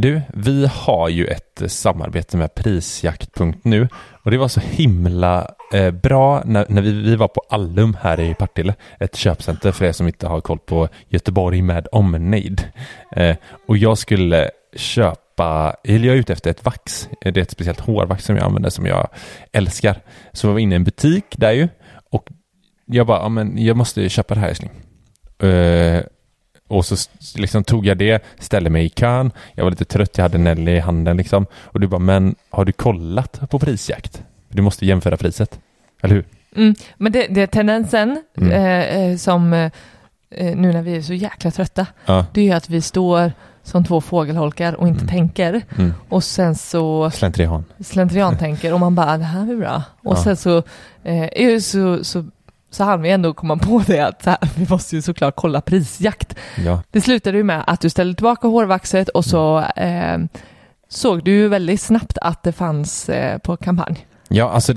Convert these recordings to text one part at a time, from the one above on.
Du, vi har ju ett eh, samarbete med Prisjakt.nu och det var så himla eh, bra när, när vi, vi var på Allum här i Partille, ett köpcenter för er som inte har koll på Göteborg med omnejd. Eh, och jag skulle köpa, eller jag är ute efter ett vax, eh, det är ett speciellt hårvax som jag använder som jag älskar. Så jag var inne i en butik där ju och jag bara, ja men jag måste köpa det här älskling. Eh, och så liksom tog jag det, ställde mig i kön. Jag var lite trött, jag hade Nelly i handen liksom. Och du bara, men har du kollat på prisjakt? Du måste jämföra priset. Eller hur? Mm, men det, det är tendensen Mm. eh, eh, som eh, eh, nu när vi är så jäkla trötta, Ja. det är ju att vi står som två fågelholkar och inte Mm. tänker. Mm. Och sen så Slentrian. slentrian tänker och man bara, det här blir bra. Och Ja. sen så, eh, är så, så, så hann vi ändå komma på det att här, vi måste ju såklart kolla prisjakt. Ja. Det slutade ju med att du ställde tillbaka hårvaxet och så eh, såg du ju väldigt snabbt att det fanns eh, på kampanj. Ja, alltså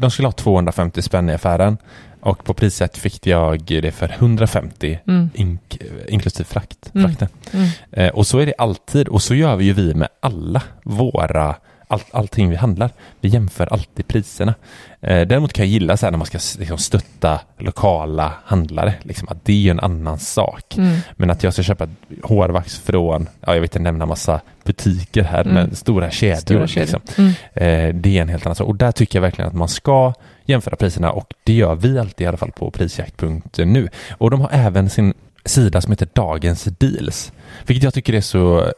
de skulle ha 250 spänn i affären. Och på priset fick jag det för 150 Mm. ink, inklusive frakt, Mm. frakten. Mm. Eh, och så är det alltid. Och så gör vi ju vi med alla våra all, allting vi handlar. Vi jämför alltid priserna. Eh, däremot kan jag gilla så här när man ska liksom, stötta lokala handlare. Liksom, att det är en annan sak. Mm. Men att jag ska köpa hårvax från, ja, jag vet inte nämna massa butiker här, Mm. men stora kedjor. Stora kedjor. Liksom. Mm. Eh, det är en helt annan sak. Och där tycker jag verkligen att man ska jämföra priserna och det gör vi alltid i alla fall på prisjakt.nu. Och de har även sin sida som heter Dagens Deals. Vilket jag tycker är så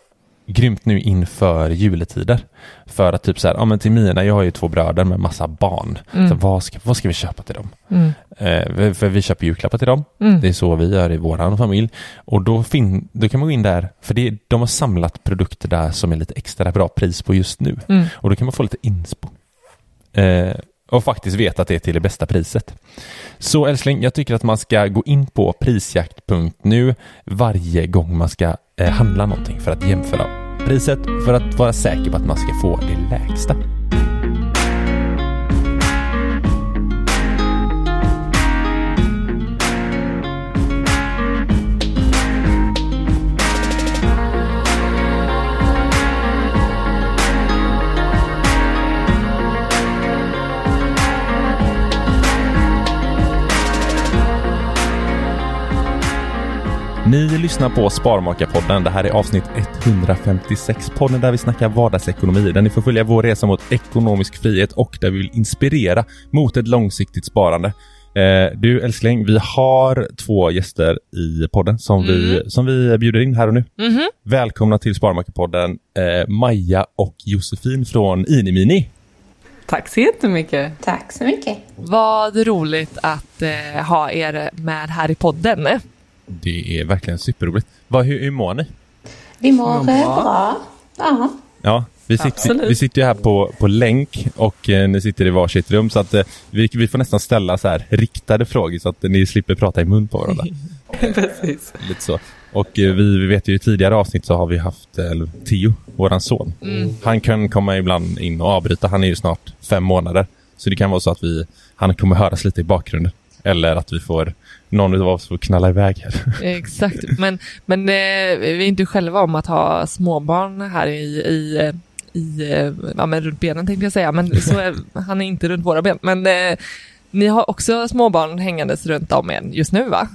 grymt nu inför juletider. För att typ så här, ja men till mina, jag har ju två bröder med massa barn. Mm. Så vad ska, vad ska vi köpa till dem? Mm. Eh, för vi köper julklappar till dem. Mm. Det är så vi gör i våran familj. Och då, fin, då kan man gå in där, för det, de har samlat produkter där som är lite extra bra pris på just nu. Mm. Och då kan man få lite inspo. Eh, och faktiskt veta att det är till det bästa priset. Så älskling, jag tycker att man ska gå in på prisjakt.nu varje gång man ska eh, handla någonting för att jämföra priset för att vara säker på att man ska få det lägsta. Ni lyssnar på Sparmakarpodden. Det här är avsnitt 156. Podden där vi snackar vardagsekonomi, där ni får följa vår resa mot ekonomisk frihet och där vi vill inspirera mot ett långsiktigt sparande. Eh, du älskling, vi har två gäster i podden som, vi, som vi bjuder in här och nu. Mhm. Välkomna till Sparmakarpodden eh, Maja och Josefin från Inimini. Tack så jättemycket. Tack så mycket. Vad roligt att eh, ha er med här i podden. Det är verkligen superroligt. Vad, hur, hur mår ni? Vi mår eh, bra. Ja. Ja, vi sitter, Absolut. vi sitter ju här på, på länk och eh, ni sitter i varsitt rum så att eh, vi, vi får nästan ställa så här riktade frågor så att ni slipper prata i mun på varandra. Precis. Lite så. Och eh, vi, vi vet ju i tidigare avsnitt så har vi haft eh, Theo, våran son. Han kan komma ibland in och avbryta. Han är ju snart fem månader. Så det kan vara så att vi, han kommer höras lite i bakgrunden. Eller att vi får, någon av oss får knalla iväg här. Exakt, men, men eh, vi är inte själva om att ha småbarn här i, i, eh, i eh, ja, men runt benen tänkte jag säga, men så är, han är inte runt våra ben. Men eh, ni har också småbarn hängandes runt om er just nu va?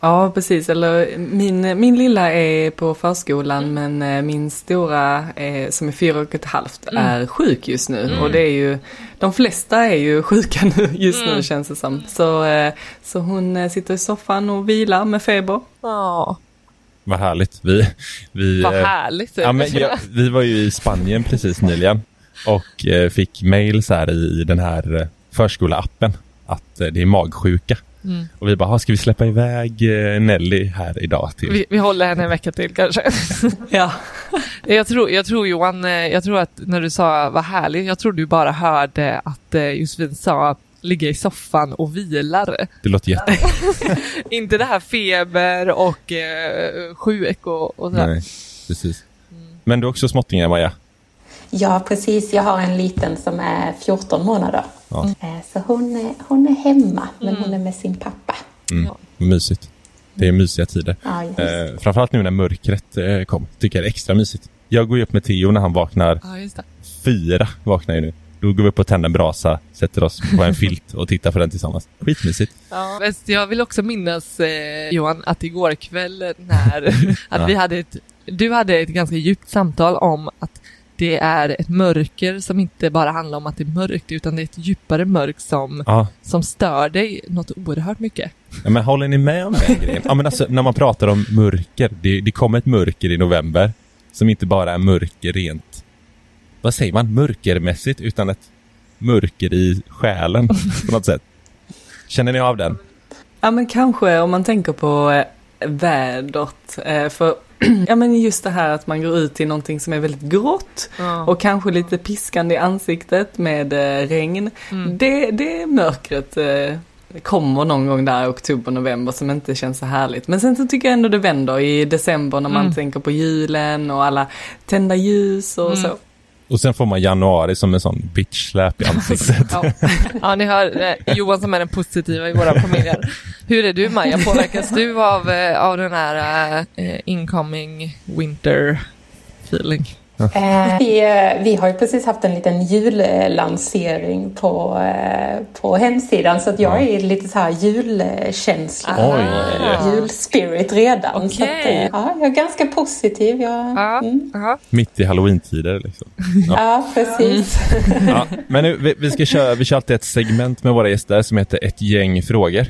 Ja, precis. Eller min, min lilla är på förskolan men eh, min stora är, som är fyra och ett halvt är sjuk just nu. Och det är ju, de flesta är ju sjuka nu just nu känns det som. Så, eh, så hon eh, sitter i soffan och vilar med feber. Ja, Vad härligt. Vi, vi, vad eh, härligt. Ja, men jag, vi var ju i Spanien precis nyligen och eh, fick mail så här i, i den här eh, förskoleappen att eh, det är magsjuka. Och vi bara, "Ha, ska vi släppa iväg eh, Nelly här idag till? vi, vi håller henne en vecka till kanske. Ja. Jag tror, jag tror Johan, eh, jag tror att när du sa vad härligt, jag tror du bara hörde att eh, Josefin sa ligga i soffan och vilar. Det låter jätte... Inte det här feber och eh, sjuk och, och sådär. Nej, precis. Men du har också småttingar, Maja? Ja, precis. Jag har en liten som är 14 månader. Ja. Eh, Så hon är, hon är hemma, men hon är med sin pappa. Mm. Mysigt. Det är mysiga tider. Ja. Eh, framförallt nu när mörkret eh, kom. Tycker jag det är extra mysigt. Jag går ju upp med Theo när han vaknar. Ja, just det. Fyra vaknar ju nu. Då går vi upp och tänder en brasa, sätter oss på en filt och tittar på den tillsammans. Skitmysigt. Ja. Jag vill också minnas eh, Johan att igår kväll när att vi hade ett, du hade ett ganska djupt samtal om att det är ett mörker som inte bara handlar om att det är mörkt utan det är ett djupare mörk som, Ja, som stör dig något oerhört mycket. Ja, men håller ni med om den grejen? Ja, men alltså, när man pratar om mörker, det, det kommer ett mörker i november som inte bara är mörker rent, vad säger man, mörkermässigt, utan ett mörker i själen på något sätt. Känner ni av den? Ja men kanske om man tänker på eh, vädret. Eh, för ja men just det här att man går ut till någonting som är väldigt grått Ja. och kanske lite piskande i ansiktet med eh, regn. Det, det mörkret eh, kommer någon gång där i oktober, november som inte känns så härligt. Men sen så tycker jag ändå det vänder i december när man tänker på julen och alla tända ljus och så. Och sen får man januari som en sån bitch-släp i ansiktet. Ja. ja, ni hör eh, Johan som är den positiva i våra familjer. Hur är du Maja? Påverkas du av, eh, av den här eh, eh incoming winter feeling? Eh, vi, eh, vi har ju precis haft en liten jullansering på, eh, på hemsidan så att jag är lite så här julkänsla. Oj. Julspirit redan. Så att, eh, ja, jag är ganska positiv. Jag, Ja, mm. ja. Mitt i halloween-tider liksom. ja precis. Ja, men nu, vi, vi ska köra, vi kör alltid ett segment med våra gäster som heter ett gäng frågor.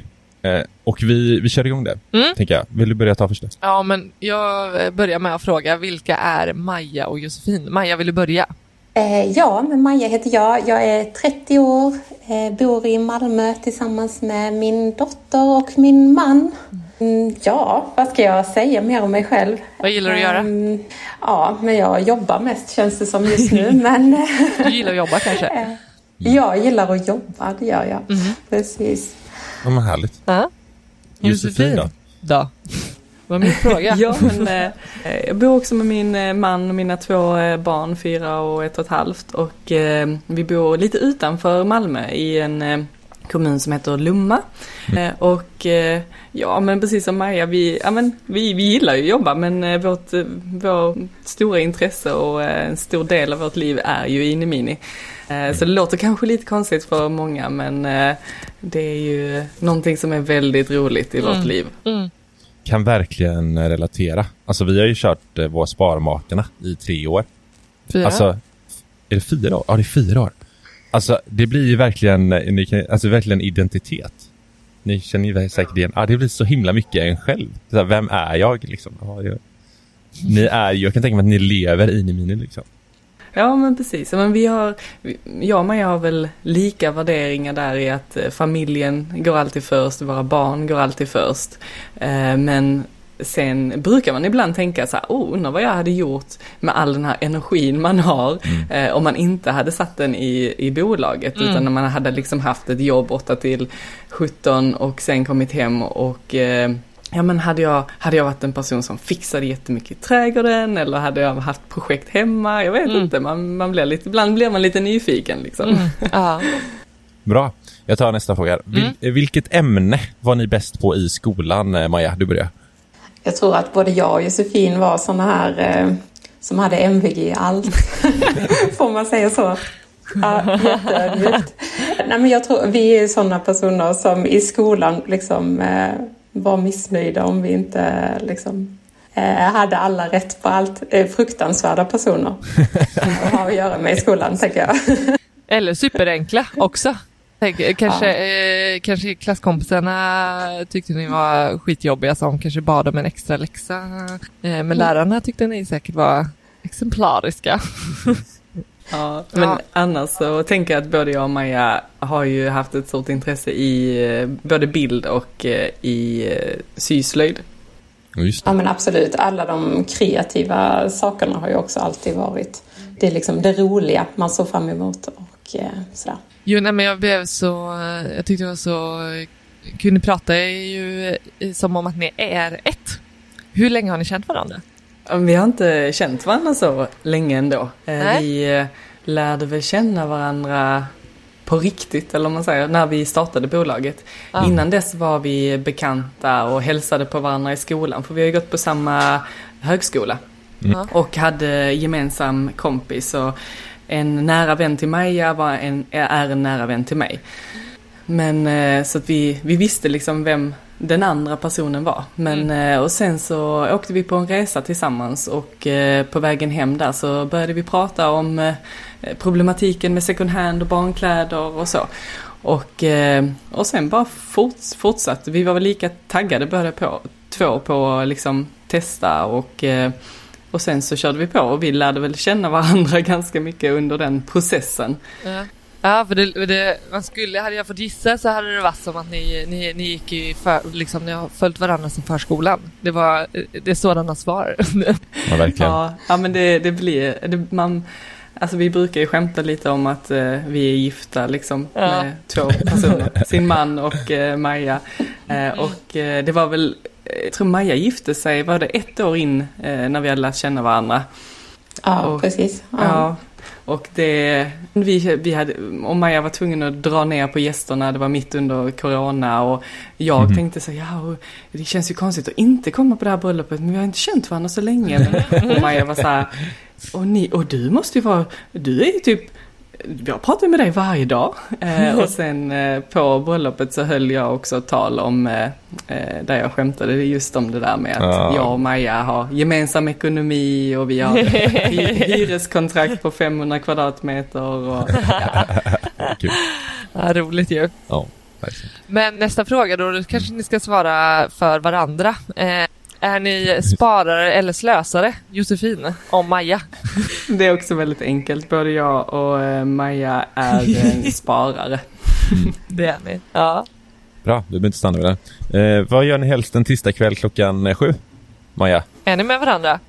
Eh, och vi, vi kör igång det, tänker jag. Vill du börja ta först? ja, men jag eh, börjar med att fråga, vilka är Maja och Josefin? Maja, vill du börja? Eh, ja, men Maja heter jag. Jag är 30 år, eh, bor i Malmö tillsammans med min dotter och min man. Mm, ja, vad ska jag säga mer om mig själv? Vad gillar du att göra? Ehm, ja, men jag jobbar mest känns det som just nu. men Du gillar att jobba kanske? jag gillar att jobba, det gör jag. Precis. Ja, men härligt. Ja. Josefin då? Då. Vad var min fråga? Ja, men eh, jag bor också med min eh, man och mina två eh, barn, fyra och ett och ett halvt. Och eh, vi bor lite utanför Malmö i en eh, kommun som heter Lomma. Eh, och eh, ja, men precis som Maja, vi, ja, men, vi, vi gillar ju att jobba men eh, vårt, eh, vår stora intresse och eh, en stor del av vårt liv är ju Inemini. Eh, så det låter kanske lite konstigt för många men eh, det är ju någonting som är väldigt roligt i vårt liv. Mm. Kan verkligen relatera. Alltså vi har ju kört eh, vår Sparmakarna i tre år. Fyra? Alltså, är det fyra år? Ja, det är fyra år. Alltså, det blir ju verkligen, ni kan, alltså verkligen identitet. Ni känner ju säkert igen, ja, det blir så himla mycket en själv. Så här, vem är jag liksom? Ja, jag, ni är ju, jag kan tänka mig att ni lever in i mini liksom. Ja men precis, men vi har, jag och Maja har väl lika värderingar där i att eh, familjen går alltid först, våra barn går alltid först. Eh, Men sen brukar man ibland tänka så här, oh, undrar vad jag hade gjort med all den här energin man har eh, om man inte hade satt den i, i bolaget. Utan när man hade liksom haft ett jobb 8 till 17 och sen kommit hem och ja men hade jag, hade jag varit en person som fixade jättemycket i trädgården eller hade jag haft projekt hemma? Jag vet Mm. inte, man, man blir lite, ibland blir man lite nyfiken liksom. Mm. Ja. Bra. Jag tar nästa fråga. Vil, Mm. Vilket ämne var ni bäst på i skolan, eh, Maja? Du börjar. Jag tror att både jag och Josefin var såna här eh, som hade MVG i allt. Får man säga så? Ja, jätteödmjukt. Nej, men jag tror vi är sådana personer som i skolan liksom eh, var missnöjda om vi inte liksom eh, hade alla rätt på allt. Eh, fruktansvärda personer att ha att göra med i skolan, tänker jag. Eller superenkla också. Tänk, kanske, eh, kanske klasskompisarna tyckte ni var skitjobbiga som kanske bad om en extra läxa. Eh, men lärarna tyckte ni säkert var exemplariska. Ja, men Ja. annars så tänker jag att både jag och Maja har ju haft ett stort intresse i eh, både bild och eh, i eh, syslöjd. Ja, Just det. Ja men absolut, alla de kreativa sakerna har ju också alltid varit det är liksom det roliga man såg fram emot och sådär. Jo, nej, men jag blev så, jag tyckte det var så, kul, ni pratar ju som om att ni är ett. Hur länge har ni känt varandra? Vi har inte känt varandra så länge ändå. Eh, Nej. Vi eh, lärde väl känna varandra på riktigt, eller om man säger, när vi startade bolaget. Ja. Innan dess var vi bekanta och hälsade på varandra i skolan, för vi har ju gått på samma högskola. Ja. Och hade gemensam kompis och en nära vän till Maja var en, är en nära vän till mig. Men eh, så att vi, vi visste liksom vem den andra personen var. Men eh, och sen så åkte vi på en resa tillsammans och eh, på vägen hem där så började vi prata om eh, problematiken med second hand och barnkläder och så. Och, och sen bara forts, fortsatte. Vi var väl lika taggade båda på, två på att liksom testa och och sen så körde vi på och vi lärde väl känna varandra ganska mycket under den processen. Ja. Ja, för det, det, man skulle, hade jag fått gissa så hade det varit som att ni, ni, ni gick i för, liksom, ni har följt varandra sedan förskolan. Det var, det är sådana svar. Ja, verkligen. Ja, ja men det, det blir, det, man, alltså vi brukar ju skämta lite om att eh, vi är gifta liksom Ja. med två personer, sin man och eh, Maja. Eh, och eh, det var väl, jag tror Maja gifte sig, var det ett år in eh, när vi hade lärt känna varandra. Ja, Och- precis. Ja. Ja, och det, vi, vi hade, och Maja var tvungen att dra ner på gästerna, det var mitt under corona och jag tänkte så ja, det känns ju konstigt att inte komma på det här bröllopet men vi har inte känt varandra så länge. Och Maja var så här, och, ni, och du måste ju vara, du är ju typ jag pratar med dig varje dag. Eh, och sen eh, på bröllopet så höll jag också ett tal om, eh, eh, där jag skämtade just om det där med att Ja. jag och Maja har gemensam ekonomi och vi har hy- hyreskontrakt på 500 kvadratmeter. Och, Kul. ja, roligt ju. Ja. Men nästa fråga då, då kanske ni ska svara för varandra. Är ni sparare eller slösare, Josefin, om Maja? det är också väldigt enkelt. Både jag och eh, Maja är sparare. Det är ni. Ja. Bra, vi behöver inte stanna vid det. Eh, vad gör ni helst en tisdagkväll klockan eh, sju? Maja? Är ni med varandra?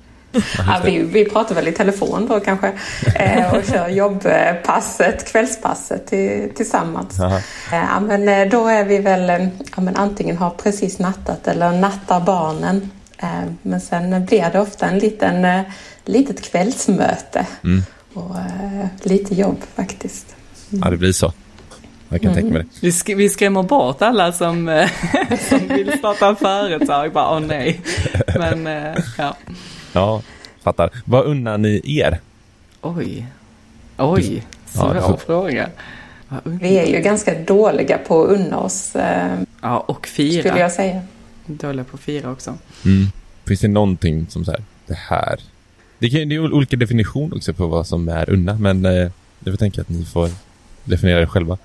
Ja, vi, vi pratar väl i telefon då kanske eh, och kör jobbpasset, kvällspasset till, tillsammans. Eh, Ja, men eh, då är vi väl eh, ja, men antingen har precis nattat eller nattar barnen. Eh, Men sen blir det ofta en liten, eh, litet kvällsmöte och eh, lite jobb faktiskt. Ja, det blir så. Jag kan tänka mig det. Vi, sk- vi skrämmer bort alla som, som vill starta företag. Bara, åh nej. Men ja. Ja, fattar. Vad unnar ni er? Oj. Oj. Ja, Svår får- fråga. Vi är ju ganska dåliga på att unna oss, Ja, och skulle fira. jag säga. Dåliga på att fira också. Mm. Finns det någonting som så här, det här? Det, kan, det är olika definition också på vad som är unna, men eh, jag tänka att ni får definiera det själva.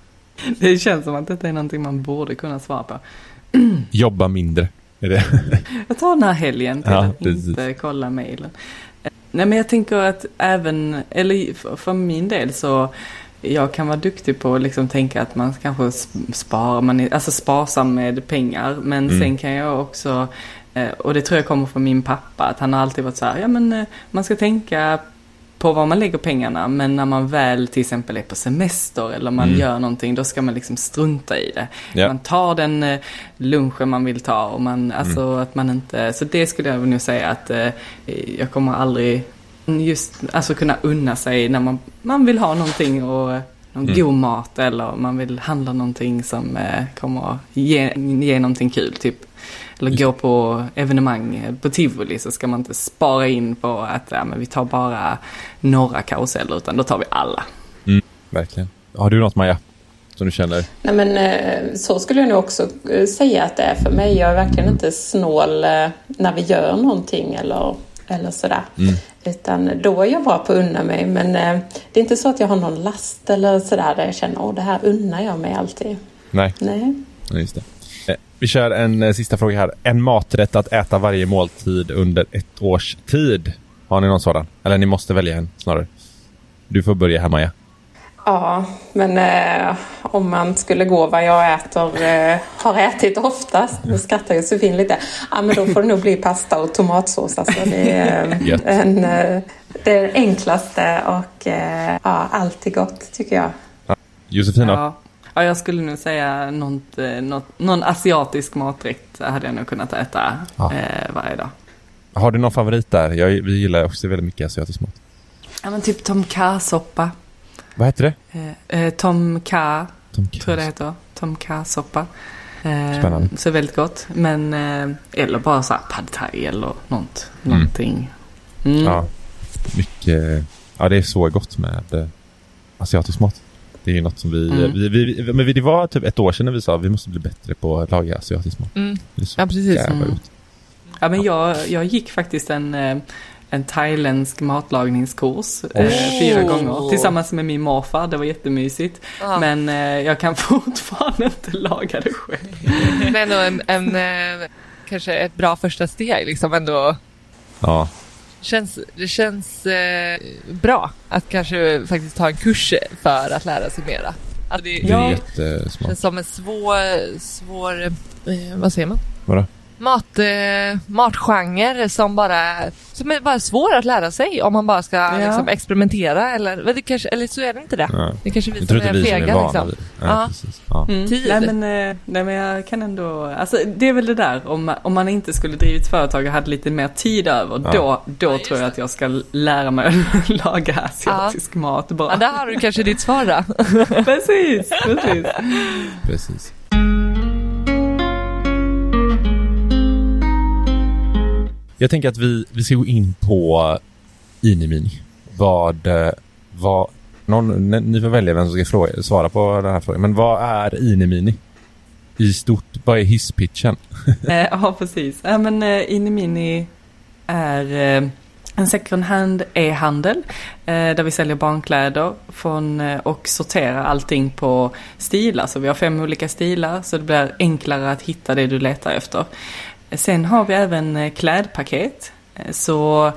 Det känns som att detta är någonting man borde kunna svara på. Jobba mindre. Är det? Jag tar den här helgen till Ja, att precis. inte kolla mejlen. Eh, Nej men jag tänker att även, eller för min del så jag kan vara duktig på att liksom tänka att man kanske sp- sparar, man är alltså sparsam med pengar. Men Mm. sen kan jag också, eh, och det tror jag kommer från min pappa, att han har alltid varit så här, ja men eh, man ska tänka på vad man lägger pengarna. Men när man väl till exempel är på semester eller man Mm. gör någonting, då ska man liksom strunta i det. Ja. Man tar den eh, lunchen man vill ta och man, alltså Mm. att man inte, så det skulle jag nog säga att eh, jag kommer aldrig just, alltså kunna unna sig när man, man vill ha någonting och någon Mm. god mat eller man vill handla någonting som eh, kommer att ge, ge någonting kul typ. Eller gå på evenemang eh, på tivoli så ska man inte spara in på att ja, men vi tar bara några karuseller utan då tar vi alla. Verkligen. Har du något Maja? Som du känner? Nej men eh, så skulle jag nog också eh, säga att det är för mig. Jag är verkligen inte snål när vi gör någonting eller, eller sådär. Utan då är jag bra på att unna mig. Men eh, det är inte så att jag har någon last eller sådär där jag känner att det här unnar jag mig alltid. Nej. Nej. Just det. Eh, Vi kör en eh, sista fråga här. En maträtt att äta varje måltid under ett års tid. Har ni någon sådan? Eller ni måste välja en snarare. Du får börja här Maja. Ja, men eh, om man skulle gå vad jag äter, eh, har ätit oftast, nu skrattar Josefin lite, ja men då får det nog bli pasta och tomatsås. Alltså, det, är, eh, en, eh, det är det enklaste och eh, ja, alltid gott tycker jag. Josefin då? Ja. ja, jag skulle nog säga något, eh, något, någon asiatisk maträtt hade jag nog kunnat äta Ja. eh, varje dag. Har du någon favorit där? Jag, vi gillar också väldigt mycket asiatisk mat. Ja men typ tom kha-soppa. Vad heter det? Eh, eh, tom kha, Tom tror jag det heter. Tom kha-soppa. Eh, Spännande. Så väldigt gott. Men, eh, eller bara så här pad thai eller något, Mm. någonting. Mm. Ja. Mycket. Ja, det är så gott med eh, asiatisk mat. Det är ju något som vi, Mm. vi, vi, men vi, det var typ ett år sedan när vi sa att vi måste bli bättre på att laga asiatisk mat. Mm. Det är så Ja, precis. jävla Mm. gott. Ja, men jag, jag gick faktiskt en, eh, en thailändsk matlagningskurs eh, fyra gånger tillsammans med min morfar. Det var jättemysigt. Ja. Men eh, jag kan fortfarande inte laga det själv. Men ändå en, en, eh, kanske ett bra första steg liksom ändå. Ja, Känns, det känns eh, bra att kanske faktiskt ta en kurs för att lära sig mera. Alltså det, det Ja. är jättesmart. känns som en svår, svår eh, vad säger man? Vadå? Mat, eh, matgenre som bara, som är bara svår att lära sig om man bara ska Ja. liksom, experimentera eller, kanske, eller så är det inte det. Ja. Det kanske vi som tror är inte vi som är fega vana liksom. vid ja, Ja. precis. Ja. Mm. Tid. Nej, men, eh, nej men jag kan ändå, alltså det är väl det där om, man- om man inte skulle drivit företag och hade lite mer tid över, Ja. då, då tror jag att jag ska lära mig att laga asiatisk mat bra. Ja, där har du kanske ditt svar då. precis, precis. Precis. Jag tänker att vi, vi ska gå in på eh, Inimini. Vad, eh, vad, någon, ni- ni får välja vem som ska fråga, svara på den här frågan. Men vad är Inimini? I stort, vad är hisspitchen? Eh, ja, precis. Ja, men eh, Inimini är eh, en second hand e-handel eh, där vi säljer barnkläder från, eh, och sorterar allting på stilar. Så vi har fem olika stilar så det blir enklare att hitta det du letar efter. Sen har vi även eh, klädpaket. Eh, så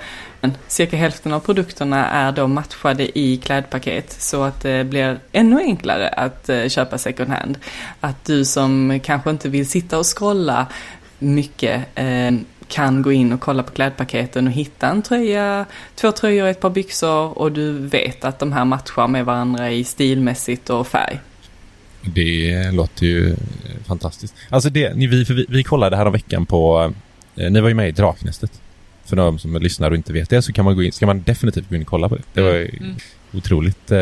cirka hälften av produkterna är då matchade i klädpaket så att det blir ännu enklare att eh, köpa second hand. Att du som kanske inte vill sitta och scrolla mycket kan gå in och kolla på klädpaketen och hitta en tröja, två tröjor och ett par byxor och du vet att de här matchar med varandra i stilmässigt och färg. Det låter ju eh, fantastiskt. Alltså det, ni, vi, vi, vi kollade här om veckan på, eh, ni var ju med i Draknästet. För de som lyssnar och inte vet det så kan man gå in, ska man definitivt gå in och kolla på det. Det var ju Mm. otroligt, eh,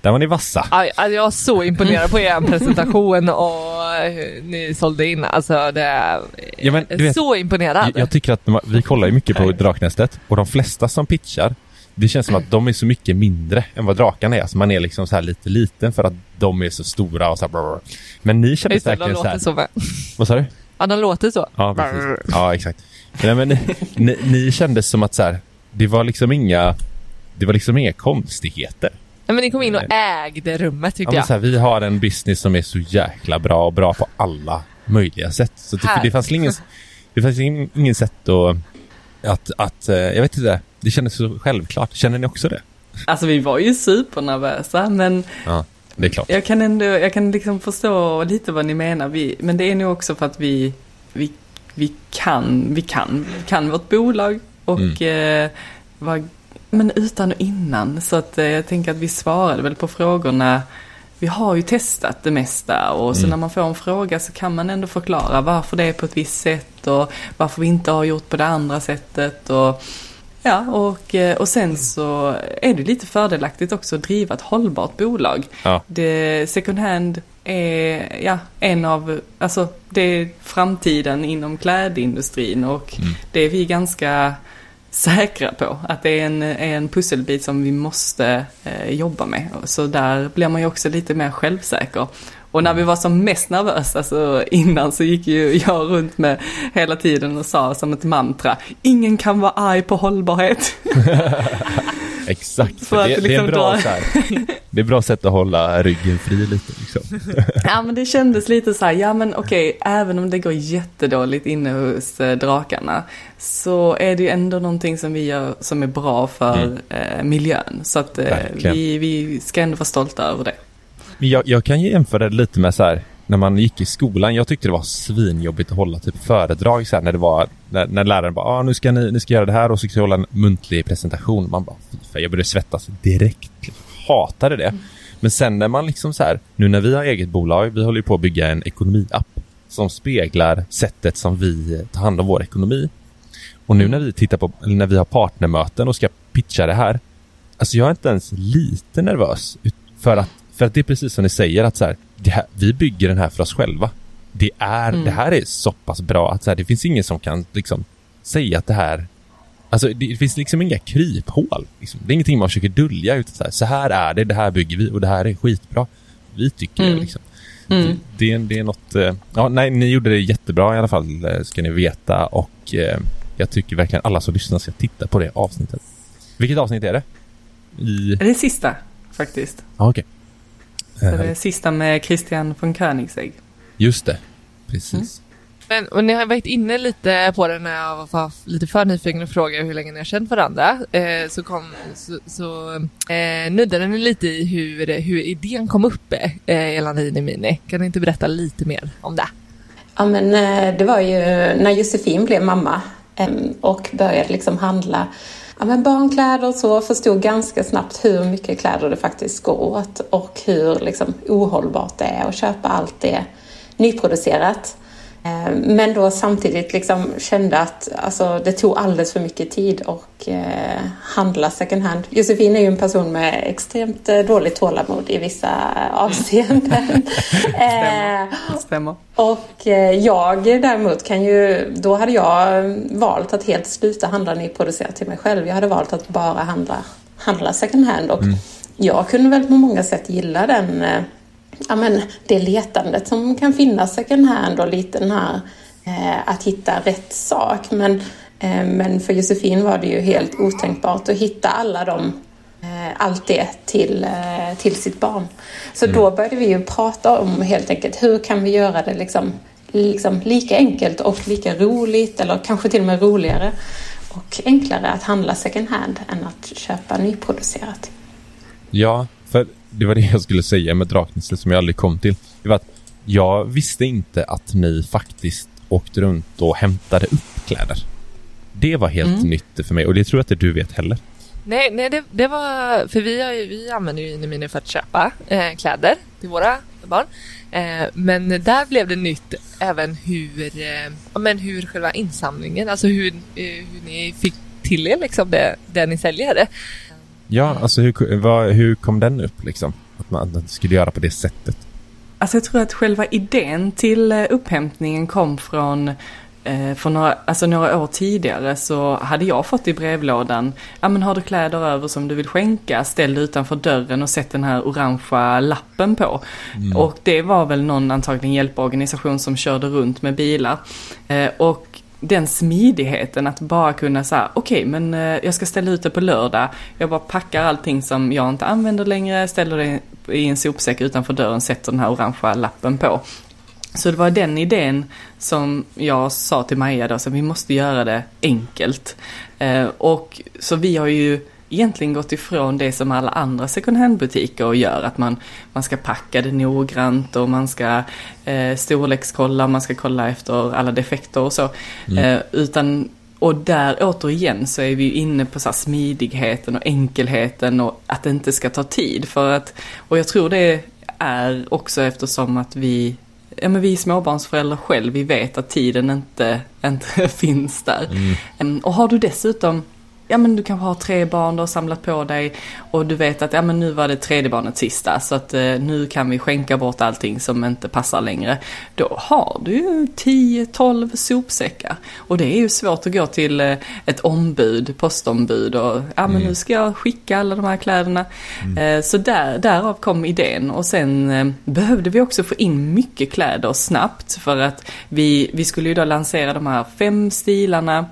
där var ni vassa. Aj, aj, jag var så imponerad på er presentation och hur ni sålde in. Alltså det är Ja, men du vet- så imponerad. Jag, jag tycker att vi kollar ju mycket på Draknästet och de flesta som pitchar det känns som att de är så mycket mindre än vad drakarna är. Alltså man är liksom så här lite liten för att de är så stora och så här. blablabla. Men ni kändes Just verkligen så här. så. Vad sa du? Ja, de låter så. Ja, precis. Ja, exakt. Nej, men ni, ni, ni kändes som att så här, det var liksom inga, det var liksom inga konstigheter. Nej, men ni kom in och ägde rummet Ja, tyckte men jag. så här, vi har en business som är så jäkla bra och bra på alla möjliga sätt. Så det, det fanns ingen, det fanns ingen, ingen sätt att, att, att, eh, jag vet inte, det kändes så självklart. Känner ni också det? Alltså vi var ju supernervösa men Ja, det är klart. jag kan ändå, jag kan liksom förstå lite vad ni menar. Vi, men det är nog också för att vi, vi, vi kan, vi kan, vi kan vårt bolag och Mm. eh, var, Men utan och innan, så att eh, jag tänker att vi svarade väl på frågorna vi har ju testat det mesta och så Mm. när man får en fråga så kan man ändå förklara varför det är på ett visst sätt och varför vi inte har gjort på det andra sättet. Och, ja, och, eh, och sen så är det lite fördelaktigt också att driva ett hållbart bolag. Ja. Det, second hand är ja, en av, alltså det är framtiden inom klädindustrin och Mm. det är vi ganska säkra på. Att det är en, är en pusselbit som vi måste eh, jobba med. Så där blir man ju också lite mer självsäker. Och när vi var som mest nervösa så innan så gick ju jag runt med hela tiden och sa som ett mantra Ingen kan vara arg på hållbarhet. Exakt, för att det, det, är liksom bra, så här, det är bra sätt att hålla ryggen fri lite. Liksom. Ja men det kändes lite så här, ja men okej, även om det går jättedåligt inne hos eh, drakarna så är det ju ändå någonting som vi gör som är bra för eh, miljön. Så att eh, vi, vi ska ändå vara stolta över det. Men jag, jag kan ju jämföra det lite med så här, när man gick i skolan. Jag tyckte det var svinjobbigt att hålla typ föredrag så här, när det var, när, när läraren bara, ah, nu ska ni, ni ska göra det här och så ska jag hålla en muntlig presentation. Man bara, fy fan, jag började svettas direkt. Hatade det. Men sen när man liksom så här, nu när vi har eget bolag, vi håller ju på att bygga en ekonomiapp som speglar sättet som vi tar hand om vår ekonomi. Och nu när vi tittar på, eller när vi har partnermöten och ska pitcha det här, alltså jag är inte ens lite nervös. För att, för att det är precis som ni säger att så här, här, vi bygger den här för oss själva. Det, är, det här är så pass bra att så här, det finns ingen som kan liksom säga att det här Alltså det, det finns liksom inga kryphål. Liksom. Det är ingenting man försöker dölja. Utan så, här, så här är det, det här bygger vi och det här är skitbra. Vi tycker det liksom. Det, det, är, det är något... eh, Ja, nej, ni gjorde det jättebra i alla fall, eh, ska ni veta. Och eh, jag tycker verkligen alla som lyssnar ska titta på det avsnittet. Vilket avsnitt är det? I... Det sista faktiskt. Ja, okej. Så Eh, det är sista med Christian von Koenigsegg. Just det. Precis. Men, och ni har varit inne lite på det när jag var lite för nyfiken och frågade hur länge ni har känt varandra. Eh, så kom, så, så eh, nuddade ni lite i hur, hur idén kom upp eh, gällande Inimini. Kan ni inte berätta lite mer om det? Ja, men eh, det var ju när Josefin blev mamma em, och började liksom handla ja, men barnkläder och så förstod ganska snabbt hur mycket kläder det faktiskt går åt och hur liksom ohållbart det är att köpa allt det nyproducerat. Eh, Men då samtidigt liksom kände att alltså, det tog alldeles för mycket tid och eh, handla second hand. Josefin är ju en person med extremt eh, dåligt tålamod i vissa avseenden. eh, Stämmer. och jag däremot kan ju, då hade jag valt att helt sluta handla nyproducerat till mig själv. Jag hade valt att bara handla, handla second hand och jag kunde väl på många sätt gilla den, ja men det letandet som kan finnas second hand och lite den här eh, att hitta rätt sak. Men, eh, men för Josefin var det ju helt otänkbart att hitta alla de eh, allt det till, eh, till sitt barn. Så då började vi ju prata om helt enkelt hur kan vi göra det liksom, liksom lika enkelt och lika roligt eller kanske till och med roligare och enklare att handla second hand än att köpa nyproducerat. Ja, för det var det jag skulle säga med Draknästet som jag aldrig kom till. Det var att jag visste inte att ni faktiskt åkte runt och hämtade upp kläder. Det var helt nytt för mig och det tror jag inte du vet heller. Nej, nej det, det var, för vi, har ju, vi använder ju Inimini för att köpa eh, kläder till våra barn. Eh, men där blev det nytt även hur, eh, men hur själva insamlingen, alltså hur, eh, hur ni fick till er liksom det, det ni säljer. Ja, alltså hur, vad, hur kom den upp liksom? Att man, skulle göra på det sättet. Alltså jag tror att själva idén till eh, upphämtningen kom från eh, för några, alltså några år tidigare så hade jag fått i brevlådan, ja men har du kläder över som du vill skänka, ställ dig utanför dörren och sätt den här orangea lappen på. Och det var väl någon antagligen hjälporganisation som körde runt med bilar. Eh, och den smidigheten att bara kunna säga, okej men eh, jag ska ställa ut det på lördag. Jag bara packar allting som jag inte använder längre, ställer det i en sopsäck utanför dörren, sätter den här orangea lappen på. Så det var den idén som jag sa till Maja då, så vi måste göra det enkelt. Eh, och så vi har ju egentligen gått ifrån det som alla andra second hand-butiker gör, att man, man ska packa det noggrant och man ska eh, storlekskolla, man ska kolla efter alla defekter och så. Eh, utan och där återigen så är vi inne på så smidigheten och enkelheten och att det inte ska ta tid. För att, och jag tror det är också eftersom att vi ja, men vi småbarnsföräldrar själv, vi vet att tiden inte, inte finns där. Mm. Och har du dessutom ja men du kanske har tre barn, du har samlat på dig och du vet att ja men nu var det tredje barnet sista så att eh, nu kan vi skänka bort allting som inte passar längre. Då har du ju 10-12 sopsäckar och det är ju svårt att gå till eh, ett ombud, postombud och ja men mm. nu ska jag skicka alla de här kläderna. Mm. Eh, så där, därav kom idén och sen eh, behövde vi också få in mycket kläder snabbt för att vi, vi skulle ju då lansera de här fem stilarna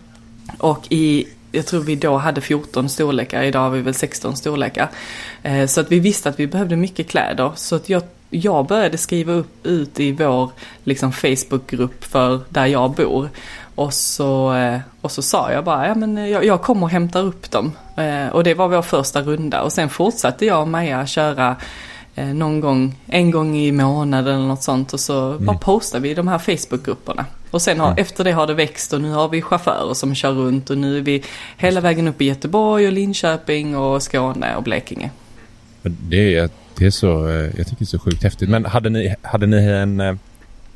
och i jag tror vi då hade 14 storlekar, idag har vi väl 16 storlekar. Eh, så att vi visste att vi behövde mycket kläder. Så att jag, jag började skriva upp ut i vår liksom, Facebookgrupp för där jag bor. Och så, eh, och så sa jag bara, ja men jag, jag kommer och hämtar upp dem. Eh, och det var vår första runda. Och sen fortsatte jag och Maja köra någon gång, en gång i månaden eller något sånt. Och så mm. bara postade vi i de här Facebookgrupperna. Och sen har, mm. efter det har det växt och nu har vi chaufförer som kör runt och nu är vi hela vägen upp i Göteborg och Linköping och Skåne och Blekinge. Det är, det är så, eh, jag tycker det är så sjukt häftigt. Men hade ni, hade ni en, eh,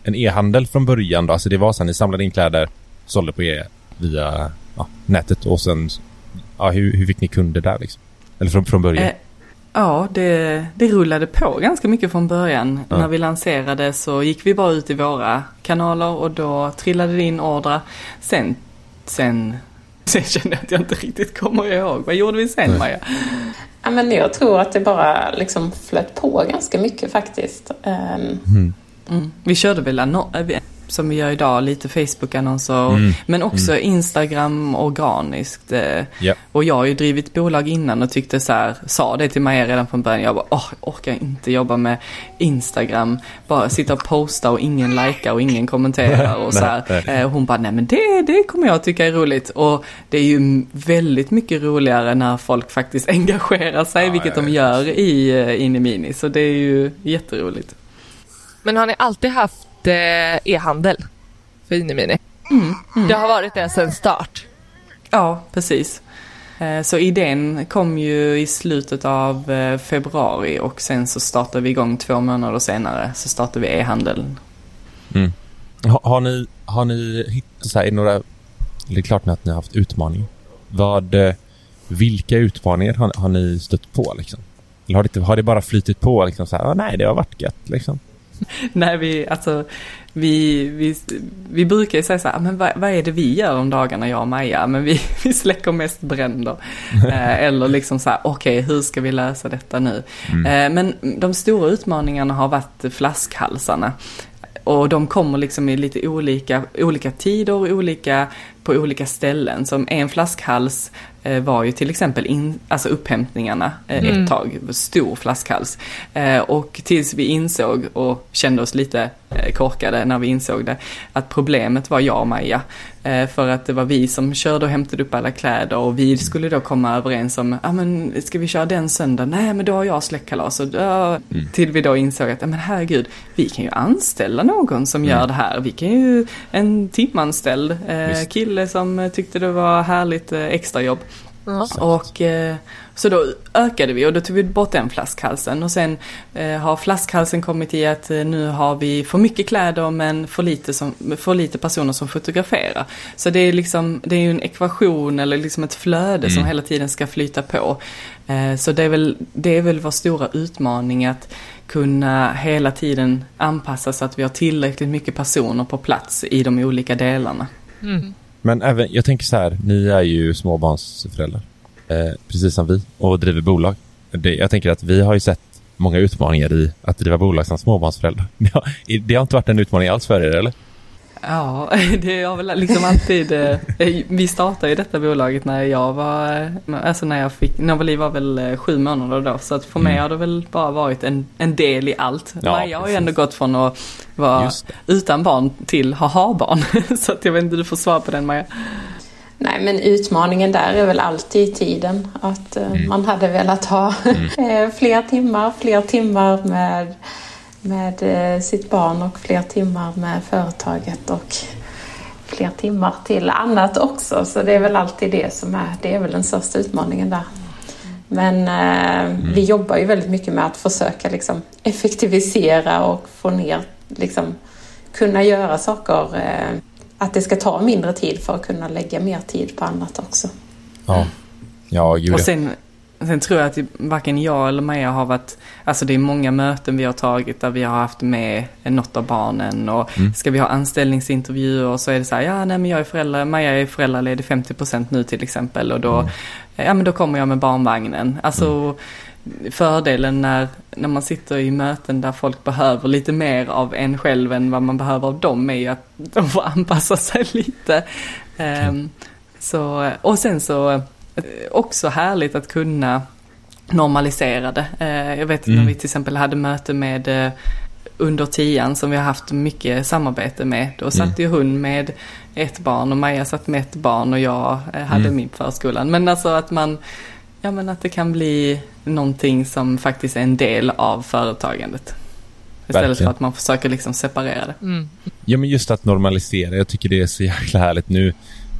en e-handel från början då? Alltså det var så att ni samlade in kläder, sålde på er via ja, nätet och sen, ja, hur, hur fick ni kunder där liksom? Eller från, från början? Eh, Ja, det, det rullade på ganska mycket från början. Ja. När vi lanserade så gick vi bara ut i våra kanaler och då trillade det in ordrar. Sen, sen, sen kände jag att jag inte riktigt kommer ihåg. Vad gjorde vi sen Maja? Ja, men jag tror att det bara liksom flöt på ganska mycket faktiskt. Um... Mm. Mm. Vi körde väl som vi gör idag, lite Facebook-annonser. Mm. Men också mm. Instagram organiskt. Yep. Eh, och jag har ju drivit bolag innan och tyckte så här, sa det till Maja redan från början. Jag bara, åh, jag orkar inte jobba med Instagram. Bara sitta och posta och ingen likar och ingen kommenterar och så här. Eh, hon bara, nej men det, det kommer jag tycka är roligt. Och det är ju väldigt mycket roligare när folk faktiskt engagerar sig, ja, vilket de gör i uh, Inimini. Så det är ju jätteroligt. Men har ni alltid haft eh, e-handel för Inimini. Mm, mm. Det har varit det sedan start. Ja, precis. Eh, så idén kom ju i slutet av eh, februari och sen så startade vi igång två månader senare så startade vi e-handeln. Mm. Har, har, ni, har ni hittat så här, några, det är klart att ni har haft utmaningar. Vad, vilka utmaningar har, har ni stött på liksom? Eller har det, har det bara flytit på liksom så här, nej det har varit gött liksom? Nej, vi, alltså, vi, vi, vi brukar ju säga så här, men vad, vad, är det vi gör om dagarna, jag och Maja? Men vi, vi släcker mest bränder. eh, eller liksom så här, okej, okay, hur ska vi lösa detta nu? Mm. Eh, men de stora utmaningarna har varit flaskhalsarna. Och de kommer liksom i lite olika, olika tider, olika, på olika ställen. Som en flaskhals Eh, var ju till exempel in, alltså upphämtningarna eh, mm. ett tag, stor flaskhals. Eh, och tills vi insåg och kände oss lite korkade när vi insåg det, att problemet var jag och Maja. För att det var vi som körde och hämtade upp alla kläder och vi skulle då komma överens om, ja ah, men ska vi köra den söndagen? Nej men då har jag släktkalas. Och, mm. Till vi då insåg att, ja men herregud, vi kan ju anställa någon som mm. gör det här. Vi kan ju, en timanställd eh, kille som tyckte det var härligt eh, extrajobb. Mm. Och eh, så då ökade vi och då tog vi bort den flaskhalsen och sen eh, har flaskhalsen kommit i att eh, nu har vi för mycket kläder men för lite, som, för lite personer som fotograferar. Så det är liksom, det är ju en ekvation eller liksom ett flöde mm. som hela tiden ska flyta på. Eh, så det är, väl, det är väl vår stora utmaning att kunna hela tiden anpassa så att vi har tillräckligt mycket personer på plats i de olika delarna. Mm. Men även, jag tänker så här, ni är ju småbarnsföräldrar. Eh, precis som vi och driver bolag. Det, jag tänker att vi har ju sett många utmaningar i att driva bolag som småbarnsföräldrar. Det har, det har inte varit en utmaning alls för er, eller? Ja, det har väl liksom alltid, eh, vi startade ju detta bolaget när jag var, alltså när jag fick, Novali var väl eh, sju månader då, så att för mig mm. har det väl bara varit en, en del i allt. Ja, Maja har ju ändå gått från att vara utan barn till att ha barn, så att jag vet inte, du får svar på den Maja. Nej, men utmaningen där är väl alltid tiden. Att eh, mm. man hade velat ha mm. fler timmar, fler timmar med med eh, sitt barn och fler timmar med företaget. Och fler timmar till annat också. Så det är väl alltid det som är, det är väl den största utmaningen där. Men eh, mm. vi jobbar ju väldigt mycket med att försöka liksom, effektivisera och få ner, liksom, kunna göra saker, eh, att det ska ta mindre tid för att kunna lägga mer tid på annat också. Ja, ja gud. Och sen, sen tror jag att varken jag eller Maja har varit, alltså det är många möten vi har tagit där vi har haft med något av barnen och mm. ska vi ha anställningsintervjuer så är det så här, ja nej men jag är förälder, Maja är föräldraledig 50% nu till exempel och då, mm. ja men då kommer jag med barnvagnen. Alltså mm fördelen när, när man sitter i möten där folk behöver lite mer av en själv än vad man behöver av dem är ju att de får anpassa sig lite. Um, så, och sen så också härligt att kunna normalisera det. Uh, jag vet mm. när vi till exempel hade möte med uh, under tian som vi har haft mycket samarbete med. Då satt mm. ju hon med ett barn och Maja satt med ett barn och jag hade mm. min förskolan. Men alltså att man Ja men att det kan bli någonting som faktiskt är en del av företagandet. Istället Verkligen. för att man försöker liksom separera det. Mm. Ja men just att normalisera, jag tycker det är så jäkla härligt nu.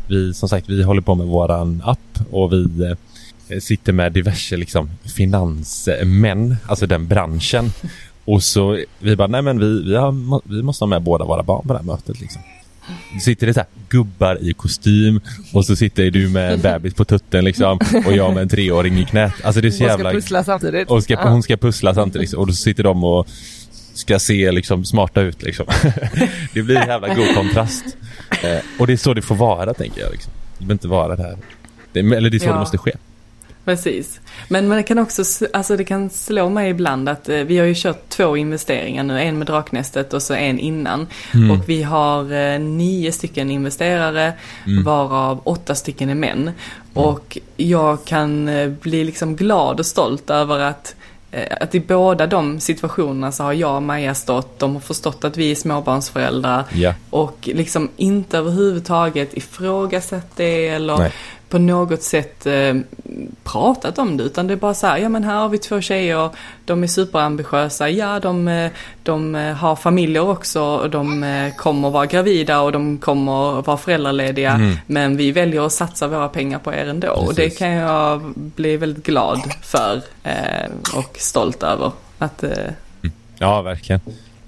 Vi som sagt, vi håller på med våran app och vi eh, sitter med diverse liksom finansmän, alltså den branschen. Och så vi bara, nej men vi, vi, har, vi måste ha med båda våra barn på det här mötet liksom. Sitter det så här, gubbar i kostym och så sitter du med en bebis på tutten liksom och jag med en treåring i knät. Alltså det är så jävla... Och ska pussla samtidigt. Och ska, hon ska pussla samtidigt liksom. och då sitter de och ska se liksom smarta ut liksom. det blir en jävla god kontrast. Eh, och det är så det får vara tänker jag liksom. Det behöver inte vara det här. Det, eller det är så ja. det måste ske. Precis. Men man kan också, alltså det kan slå mig ibland att eh, vi har ju kört två investeringar nu, en med Draknästet och så en innan. Mm. Och vi har eh, nio stycken investerare mm. varav åtta stycken är män. Mm. Och jag kan eh, bli liksom glad och stolt över att att i båda de situationerna så har jag och Maja stått, de har förstått att vi är småbarnsföräldrar yeah. och liksom inte överhuvudtaget ifrågasatt det eller Nej på något sätt eh, pratat om det utan det är bara så här, ja men här har vi två tjejer, de är superambitiösa, ja de, eh, de eh, har familjer också och de eh, kommer vara gravida och de kommer vara föräldralediga mm. men vi väljer att satsa våra pengar på er ändå Precis. och det kan jag bli väldigt glad för eh, och stolt över. Att, eh... Mm. Ja, verkligen.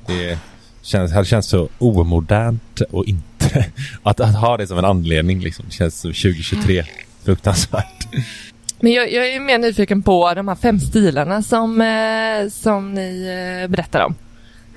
Det känns, det känns så omodernt och inte att, att ha det som en anledning liksom. Det känns som 2023. Fruktansvärt. Men jag, jag, är mer nyfiken på de här fem stilarna som, eh, som ni eh, berättar om.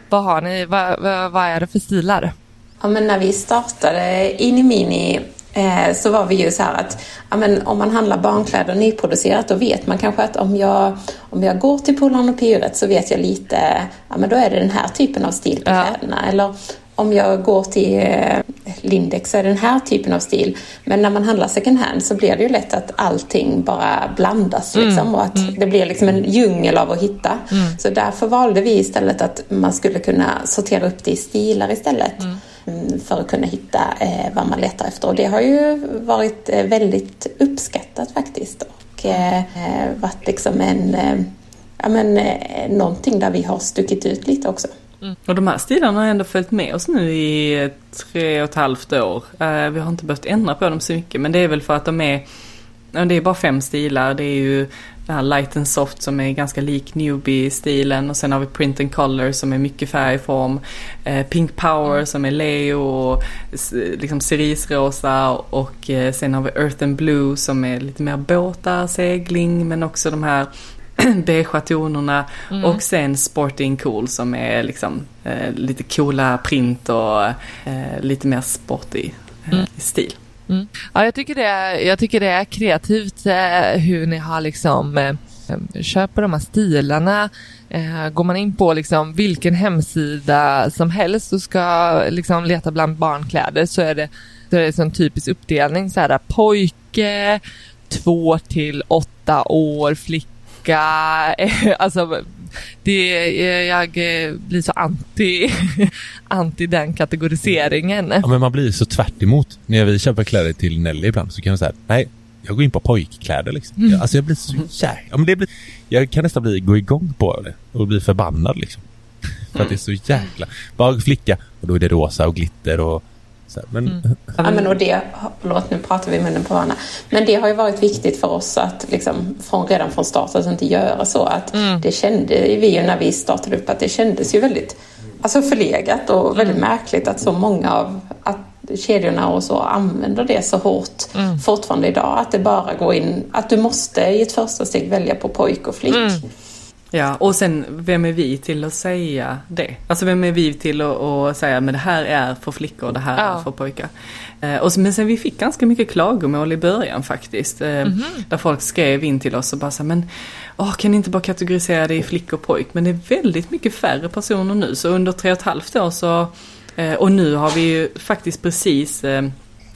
Vad har ni, vad, vad, vad, är det för stilar? Ja, men när vi startade Inimini eh, så var vi ju så här att ja, men om man handlar barnkläder nyproducerat då vet man kanske att om jag, om jag går till Polarn och Pyret så vet jag lite, ja men då är det den här typen av stil på ja. kläderna. Eller om jag går till eh, Lindex så är den här typen av stil. Men när man handlar second hand så blir det ju lätt att allting bara blandas mm. liksom, och att mm. det blir liksom en djungel av att hitta. Mm. Så därför valde vi istället att man skulle kunna sortera upp det i stilar istället. Mm. Mm, för att kunna hitta eh, vad man letar efter. Och det har ju varit eh, väldigt uppskattat faktiskt. Och varit liksom en, ja, men, någonting där vi har stuckit ut lite också. Mm. Och de här stilarna har ändå följt med oss nu i tre och ett halvt år. Uh, vi har inte behövt ändra på dem så mycket men det är väl för att de är, det är bara fem stilar. Det är ju det här light and soft som är ganska lik newbie-stilen och sen har vi print and color som är mycket färgform. Uh, pink power mm. som är leo och liksom cerisrosa och uh, sen har vi earth and blue som är lite mer båtar, segling men också de här beigea tonerna mm. och sen Sporting Cool som är liksom eh, lite coola print och eh, lite mer sportig eh, mm. stil. Mm. Ja, jag tycker, det är, jag tycker det är kreativt eh, hur ni har liksom eh, köper de här stilarna. Eh, går man in på liksom vilken hemsida som helst och ska liksom leta bland barnkläder så är det, så är det en typisk uppdelning så här pojke, två till åtta år, flicka olika, alltså det, jag blir så anti, anti den kategoriseringen. Ja, men man blir så tvärt emot. När vi köper kläder till Nelly ibland så kan jag säga nej, jag går in på pojkkläder liksom. Mm. Alltså jag blir så jäkla, ja, men det blir, jag kan nästan bli, gå igång på det och bli förbannad liksom. För att det är så jäkla, bara flicka och då är det rosa och glitter och Så här, men, Mm. Ja, men och det, förlåt nu pratar vi i munnen på varandra. Men det har ju varit viktigt för oss att liksom, från, redan från start att inte göra så. Att Det kände vi ju när vi startade upp att det kändes ju väldigt alltså förlegat och väldigt märkligt att så många av att kedjorna och så använder det så hårt fortfarande idag. Att det bara går in, att du måste i ett första steg välja på pojk och flick. Ja, och sen vem är vi till att säga det? Alltså vem är vi till att, att säga men det här är för flickor, det här Ja. är för pojkar. Eh, och, men sen vi fick ganska mycket klagomål i början faktiskt. Eh, Där folk skrev in till oss och bara så men åh, kan ni inte bara kategorisera det i flick och pojk? Men det är väldigt mycket färre personer nu. Så under tre och ett halvt år så, eh, och nu har vi ju faktiskt precis eh,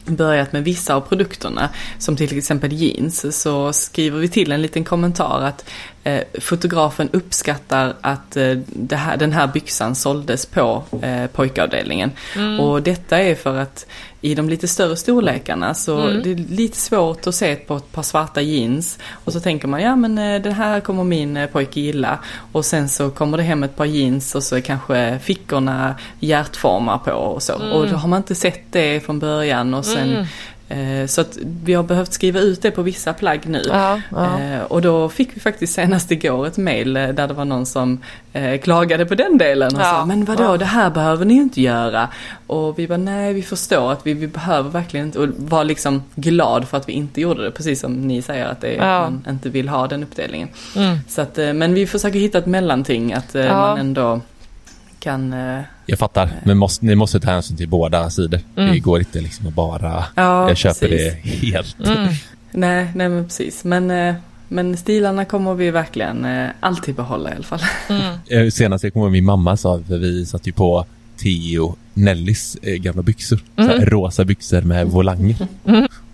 börjat med vissa av produkterna, som till exempel jeans, så skriver vi till en liten kommentar att eh, fotografen uppskattar att eh, här, den här byxan såldes på eh, pojkavdelningen. Och detta är för att i de lite större storlekarna så det är lite svårt att se på ett par svarta jeans. Och så tänker man ja men eh, den här kommer min eh, pojke gilla. Och sen så kommer det hem ett par jeans och så är kanske fickorna hjärtformar på och så. Och då har man inte sett det från början och sen eh, så att vi har behövt skriva ut det på vissa plagg nu. Ja, ja. Eh, och då fick vi faktiskt senast igår ett mail eh, där det var någon som eh, klagade på den delen och Ja, sa men vadå ja. det här behöver ni inte göra. Och vi var nej vi förstår att vi, vi behöver verkligen inte och var liksom glad för att vi inte gjorde det precis som ni säger att det man inte vill ha den uppdelningen. Mm. Så att, eh, men vi försöker hitta ett mellanting att eh, man ändå kan eh, jag fattar, men måste, ni måste ta hänsyn till båda sidor. Det går inte liksom att bara, Ja, jag köper precis. det helt. Nej, nej men precis. Men, eh, men stilarna kommer vi verkligen eh, alltid behålla i alla fall. Eh, Senast jag kommer ihåg min mamma sa, för vi satt ju på Theo Nellys eh, gamla byxor. Så här, rosa byxor med volanger.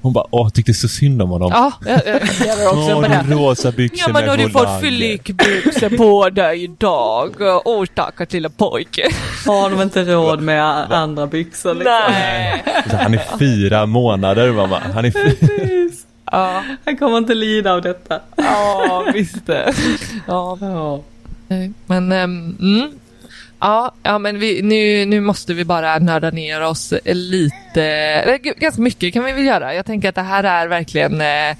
Hon bara, åh, tyckte så synd om honom. Ja, jag, jag reagerar också Åh, på det. de rosa byxor Ja men har du fått flickbyxor på dig idag? Åh stackars lilla pojke. Har de inte råd med a- andra byxor liksom? Nej. Han är fyra månader mamma. Han är fyra. Precis. Ja, Han kommer inte lida av detta. ja visst det. Ja, Ja. men ehm, mm. Ja, ja men vi, nu, nu måste vi bara nörda ner oss lite, eller ganska mycket kan vi väl göra. Jag tänker att det här är verkligen eh,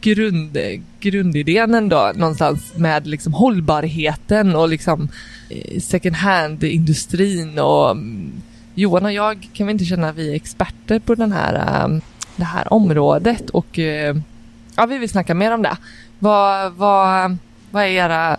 grund, grundidén ändå någonstans med liksom hållbarheten och liksom eh, second hand-industrin och mm, Johan och jag kan vi inte känna att vi är experter på den här, eh, det här området och eh, ja, vi vill snacka mer om det. Vad, vad, vad är era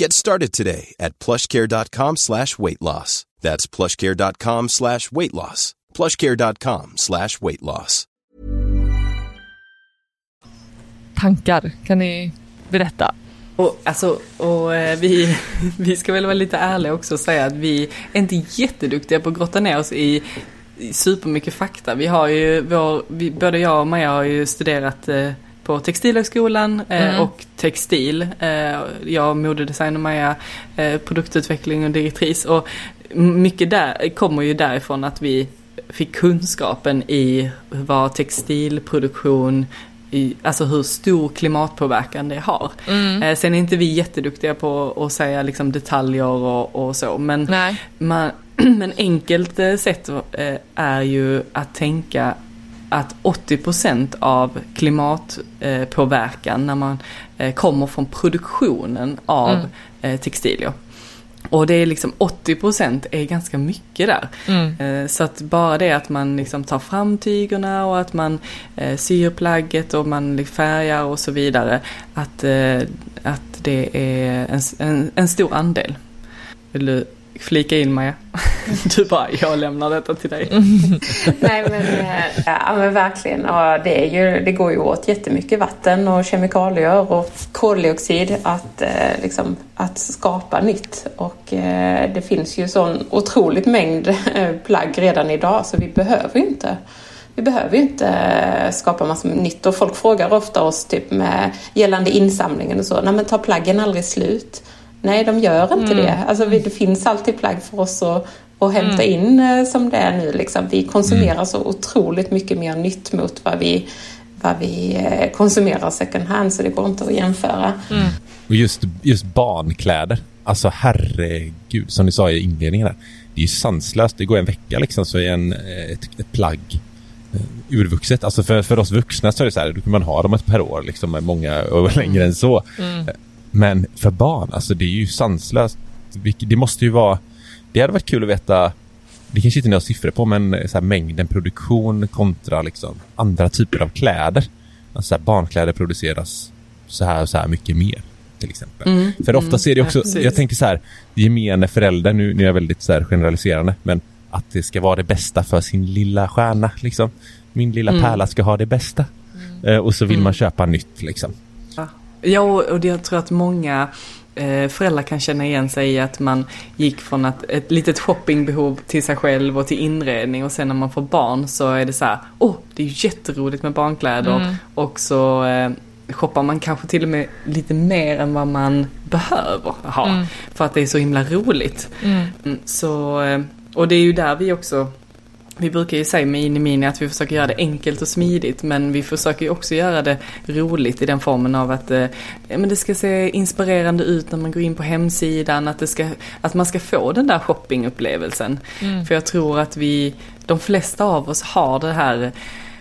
Get started today at plushcare.com slash weight loss. That's plushcare.com slash weight loss. plushcare.com slash weight loss. tankar? Kan ni berätta? Och, alltså, och eh, vi, vi ska väl vara lite ärliga också och säga att vi är inte jätteduktiga på att grotta ner oss i, i supermycket fakta. Vi har ju, vår, vi, både jag och Maja har ju studerat eh, på Textilhögskolan eh, Mm. och textil. Eh, jag modedesign och Maja eh, produktutveckling och direktris. Och mycket där kommer ju därifrån att vi fick kunskapen i vad textilproduktion i, alltså hur stor klimatpåverkan det har. Eh, sen är inte vi jätteduktiga på att säga liksom detaljer och, och så men, man, men enkelt sätt är ju att tänka att 80% av klimatpåverkan när man eh, kommer från produktionen av Mm. eh, textilier. Och det är liksom 80% är ganska mycket där. Eh, Så att bara det att man liksom tar fram tygerna och att man syr plagget och man färgar och så vidare. Att, att det är en, en, en stor andel. Vill du flika in Maja? Du bara, jag lämnar detta till dig. Nej men, eh, ja, men verkligen. Och det, är ju, det går ju åt jättemycket vatten och kemikalier och koldioxid att, eh, liksom, att skapa nytt. Och eh, det finns ju sån otroligt mängd plagg redan idag så vi behöver ju inte vi behöver ju inte skapa massor med nytt och folk frågar ofta oss typ med gällande insamlingen och så. Nej men tar plaggen aldrig slut? Nej, de gör inte det. Alltså, vi, det finns alltid plagg för oss att, att hämta in eh, som det är nu. Liksom. Vi konsumerar så otroligt mycket mer nytt mot vad vi, vad vi eh, konsumerar second hand så det går inte att jämföra. Och just, just barnkläder. Alltså herregud, som ni sa i inledningen där. Det är ju sanslöst. Det går en vecka liksom så är en, eh, ett, ett plagg urvuxet. Alltså för, för oss vuxna så är det så här, då kan man ha dem ett par år liksom, många och längre än så. Eh, Men för barn, alltså det är ju sanslöst. Det måste ju vara, det hade varit kul att veta, det kanske inte ni har siffror på, men så här, mängden produktion kontra liksom andra typer av kläder. Alltså så här, barnkläder produceras så här och så här mycket mer till exempel. För ofta ser det också, ja, jag tänker så här, gemene förälder, nu, nu är jag väldigt så generaliserande, men att det ska vara det bästa för sin lilla stjärna liksom. Min lilla pärla ska ha det bästa. Eh, och så vill man köpa nytt liksom. Ja, och jag tror att många eh, föräldrar kan känna igen sig i att man gick från att ett litet shoppingbehov till sig själv och till inredning. Och sen när man får barn så är det så här, åh, det är ju jätteroligt med barnkläder. Och så eh, shoppar man kanske till och med lite mer än vad man behöver ha. För att det är så himla roligt. Mm, Så, eh, och det är ju där vi också vi brukar ju säga med Inimini att vi försöker göra det enkelt och smidigt men vi försöker ju också göra det roligt i den formen av att eh, men det ska se inspirerande ut när man går in på hemsidan, att, det ska, att man ska få den där shoppingupplevelsen. För jag tror att vi, de flesta av oss har det här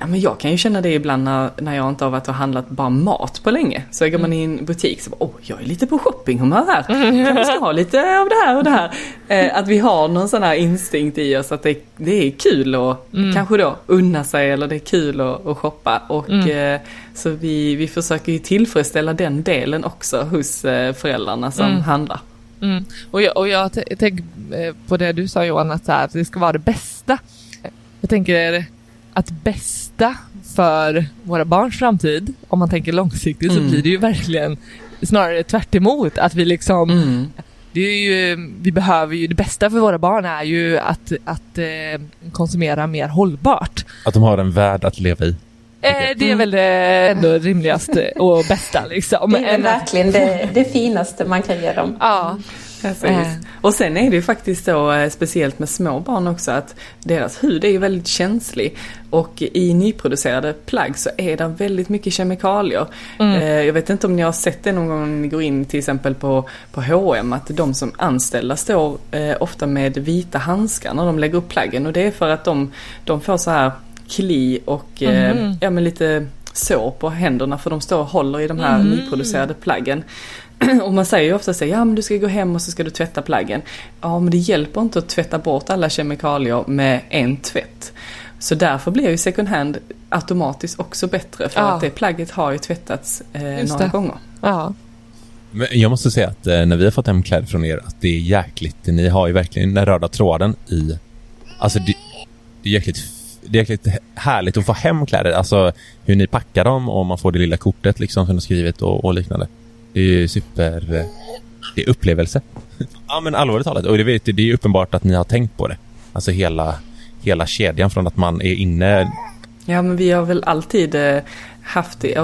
Ja, men jag kan ju känna det ibland när, när jag inte har varit och handlat bara mat på länge. Så går man i en butik så bara, åh, jag är lite på shoppinghumör här. Kanske ska ha lite av det här och det här. Eh, att vi har någon sån här instinkt i oss att det, det är kul att kanske då unna sig eller det är kul att, att shoppa. Och, eh, så vi, vi försöker ju tillfredsställa den delen också hos eh, föräldrarna som handlar. Mm. Och jag, och jag tänker eh, på det du sa Johan, att, här, det ska vara det bästa. Jag tänker att bästa för våra barns framtid, om man tänker långsiktigt, så Mm. blir det ju verkligen snarare tvärt emot, att vi liksom Mm. det är ju, vi behöver ju, det bästa för våra barn är ju att, att eh, konsumera mer hållbart. Att de har en värld att leva i. Eh, det är väl det ändå rimligaste och bästa liksom. Det är väl verkligen det, det finaste man kan ge dem. Ja. Precis. Och sen är det ju faktiskt så eh, speciellt med små barn också att deras hud är ju väldigt känslig och i nyproducerade plagg så är det väldigt mycket kemikalier. Mm. Eh, Jag vet inte om ni har sett det någon gång om ni går in till exempel på, på H&M att de som anställda står eh, ofta med vita handskar när de lägger upp plaggen och det är för att de, de får så här kli och Mhm. ja, men lite sår på händerna för de står och håller i de här Mhm. nyproducerade plaggen. Och man säger ju ofta så ja men du ska gå hem och så ska du tvätta plaggen. Ja men det hjälper inte att tvätta bort alla kemikalier med en tvätt. Så därför blir ju second hand automatiskt också bättre för Ja. att det plagget har ju tvättats eh, Just några det. gånger. Ja. Men jag måste säga att eh, när vi har fått hem kläder från er, att det är jäkligt, ni har ju verkligen den röda tråden i, alltså det, det är jäkligt, det är jäkligt härligt att få hem kläder, alltså hur ni packar dem och man får det lilla kortet liksom som ni har skrivit och, och liknande. Det är ju super, eh, det är upplevelse. ja men allvarligt talat, och det, vet, det är uppenbart att ni har tänkt på det. Alltså hela, hela kedjan från att man är inne Ja men vi har väl alltid eh, haft i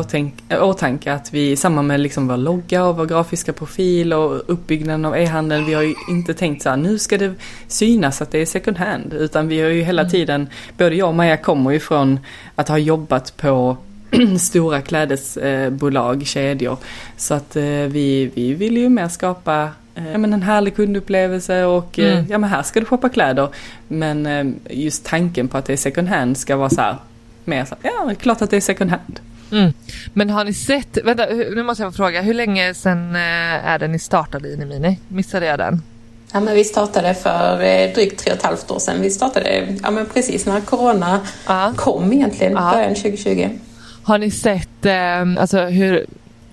åtanke att vi i samband med liksom vår logga och vår grafiska profil och uppbyggnaden av e-handeln, vi har ju inte tänkt så här, nu ska det synas att det är second hand. Utan vi har ju hela tiden, både jag och Maja kommer ju från att ha jobbat på stora klädesbolag, kedjor. Så att eh, vi, vi vill ju mer skapa eh, ja, men en härlig kundupplevelse och eh, Mm. ja men här ska du shoppa kläder. Men eh, just tanken på att det är second hand ska vara så här, mer så här, ja det är klart att det är second hand. Mm. Men har ni sett, vänta nu måste jag få fråga, hur länge sedan eh, är det ni startade Inimini? Missade jag den? Ja, men vi startade för eh, drygt tre och ett halvt år sedan. Vi startade ja, men precis när corona Ja. kom egentligen, Ja. början 2020. Har ni sett, eh, alltså hur,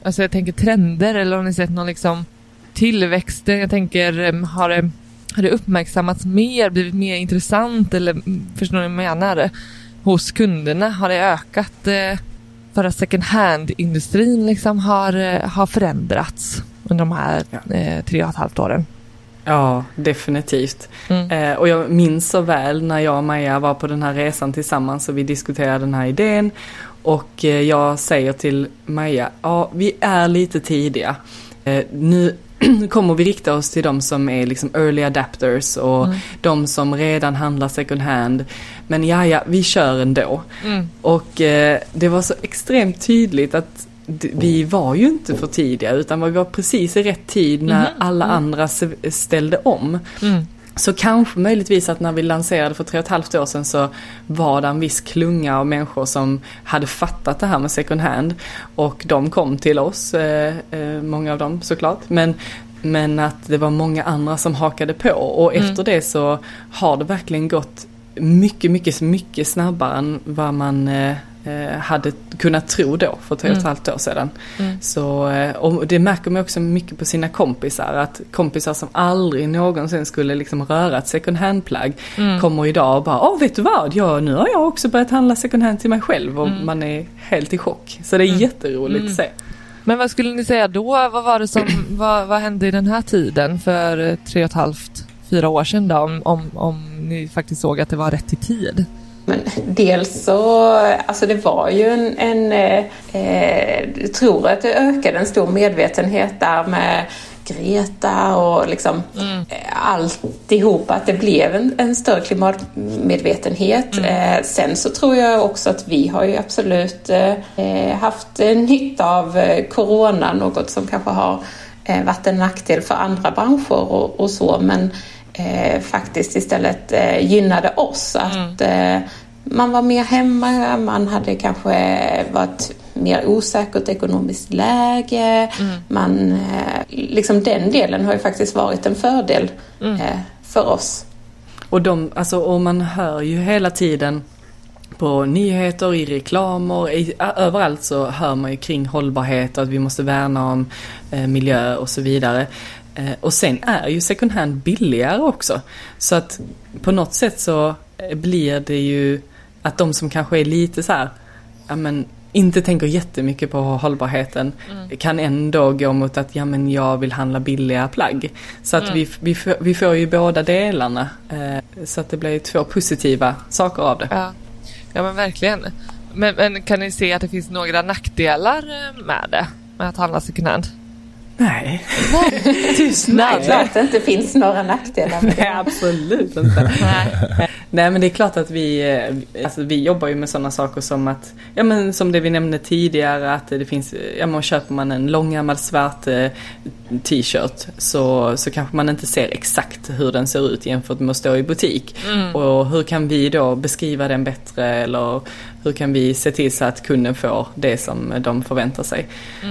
alltså jag tänker trender eller har ni sett någon liksom tillväxt? Jag tänker, eh, har det, har det uppmärksammats mer, blivit mer intressant eller mm, förstår ni vad jag menar? Hos kunderna, har det ökat eh, för att second hand-industrin liksom har, eh, har förändrats under de här eh, tre och ett halvt åren? Ja, definitivt. Mm. Eh, och jag minns så väl när jag och Maja var på den här resan tillsammans och vi diskuterade den här idén. Och eh, jag säger till Maja, ja vi är lite tidiga. Eh, nu kommer vi rikta oss till de som är liksom early adapters och Mm. de som redan handlar second hand. Men ja, ja, vi kör ändå. Mm. Och eh, det var så extremt tydligt att vi var ju inte för tidiga utan vi var precis i rätt tid när Mhm. alla andra ställde om. Mm. Så kanske möjligtvis att när vi lanserade för tre och ett halvt år sedan så var det en viss klunga av människor som hade fattat det här med second hand. Och de kom till oss, eh, eh, många av dem såklart. Men, men att det var många andra som hakade på och Mm. efter det så har det verkligen gått mycket, mycket, mycket snabbare än vad man eh, hade kunnat tro då för tre och ett Mm. halvt år sedan. Mm. Så, eh, och det märker man också mycket på sina kompisar, att kompisar som aldrig någonsin skulle liksom röra ett second hand-plagg Mm. kommer idag och bara, åh vet du vad, ja, nu har jag också börjat handla second hand till mig själv och Mm. man är helt i chock. Så det är Mm. jätteroligt Mm. att se. Men vad skulle ni säga då? Vad var det som, vad, vad hände i den här tiden för eh, tre och ett halvt, fyra år sedan då? Om, om, om ni faktiskt såg att det var rätt i tid? Men dels så, alltså det var ju en, en eh, eh, jag tror att det ökade en stor medvetenhet där med Greta och liksom Mm. eh, alltihop, att det blev en, en större klimatmedvetenhet. Mm. Eh, sen så tror jag också att vi har ju absolut eh, eh, haft nytta av Corona, något som kanske har eh, varit en nackdel för andra branscher och, och så, men eh, faktiskt istället eh, gynnade oss. Att eh, man var mer hemma, man hade kanske varit mer osäkert ekonomiskt läge. Man, eh, liksom den delen har ju faktiskt varit en fördel eh, för oss. Och, de, alltså, och man hör ju hela tiden på nyheter, i reklamer, i, överallt så hör man ju kring hållbarhet och att vi måste värna om eh, miljö och så vidare. Eh, och sen är ju second hand billigare också. Så att på något sätt så eh, blir det ju att de som kanske är lite så här, ja men inte tänker jättemycket på hållbarheten kan ändå gå mot att ja men jag vill handla billiga plagg. Så att Mm. vi, vi, får, vi får ju båda delarna. Eh, så att det blir två positiva saker av det. Ja, ja men verkligen. Men, men kan ni se att det finns några nackdelar med det? Med att handla second hand? Nej. Nej, det är klart att det inte finns några nackdelar med Nej, det. absolut inte. Nej. Nej men det är klart att vi, eh, alltså, vi jobbar ju med sådana saker som att, ja men som det vi nämnde tidigare att det finns, ja men köper man en långärmad svart eh, t-shirt så, så kanske man inte ser exakt hur den ser ut jämfört med att stå i butik. Mm. Och hur kan vi då beskriva den bättre eller hur kan vi se till så att kunden får det som de förväntar sig.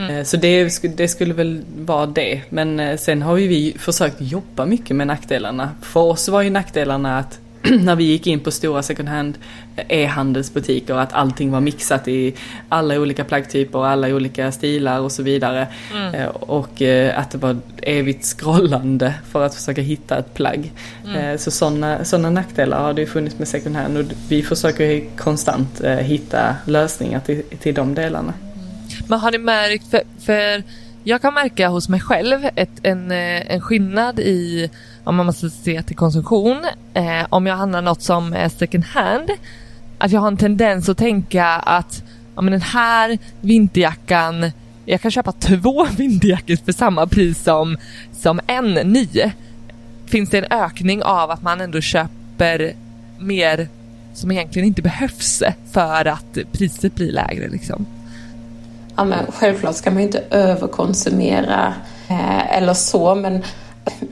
Eh, Så det, det skulle väl vara det. Men eh, sen har ju vi försökt jobba mycket med nackdelarna. För oss var ju nackdelarna att när vi gick in på stora second hand eh, e-handelsbutiker att allting var mixat i alla olika plaggtyper, alla olika stilar och så vidare. Eh, Och eh, att det var evigt scrollande för att försöka hitta ett plagg. Eh, Så sådana såna nackdelar har det ju funnits med second hand och vi försöker konstant hitta lösningar till, till de delarna. Men har ni märkt, för, för jag kan märka hos mig själv ett, en, en skillnad i, om man måste se till konsumtion, eh, om jag handlar något som är second hand, att jag har en tendens att tänka att ja, men den här vinterjackan, jag kan köpa två vinterjackor för samma pris som, som en ny. Finns det en ökning av att man ändå köper mer som egentligen inte behövs för att priset blir lägre liksom? Ja, men självklart ska man ju inte överkonsumera eh, eller så, men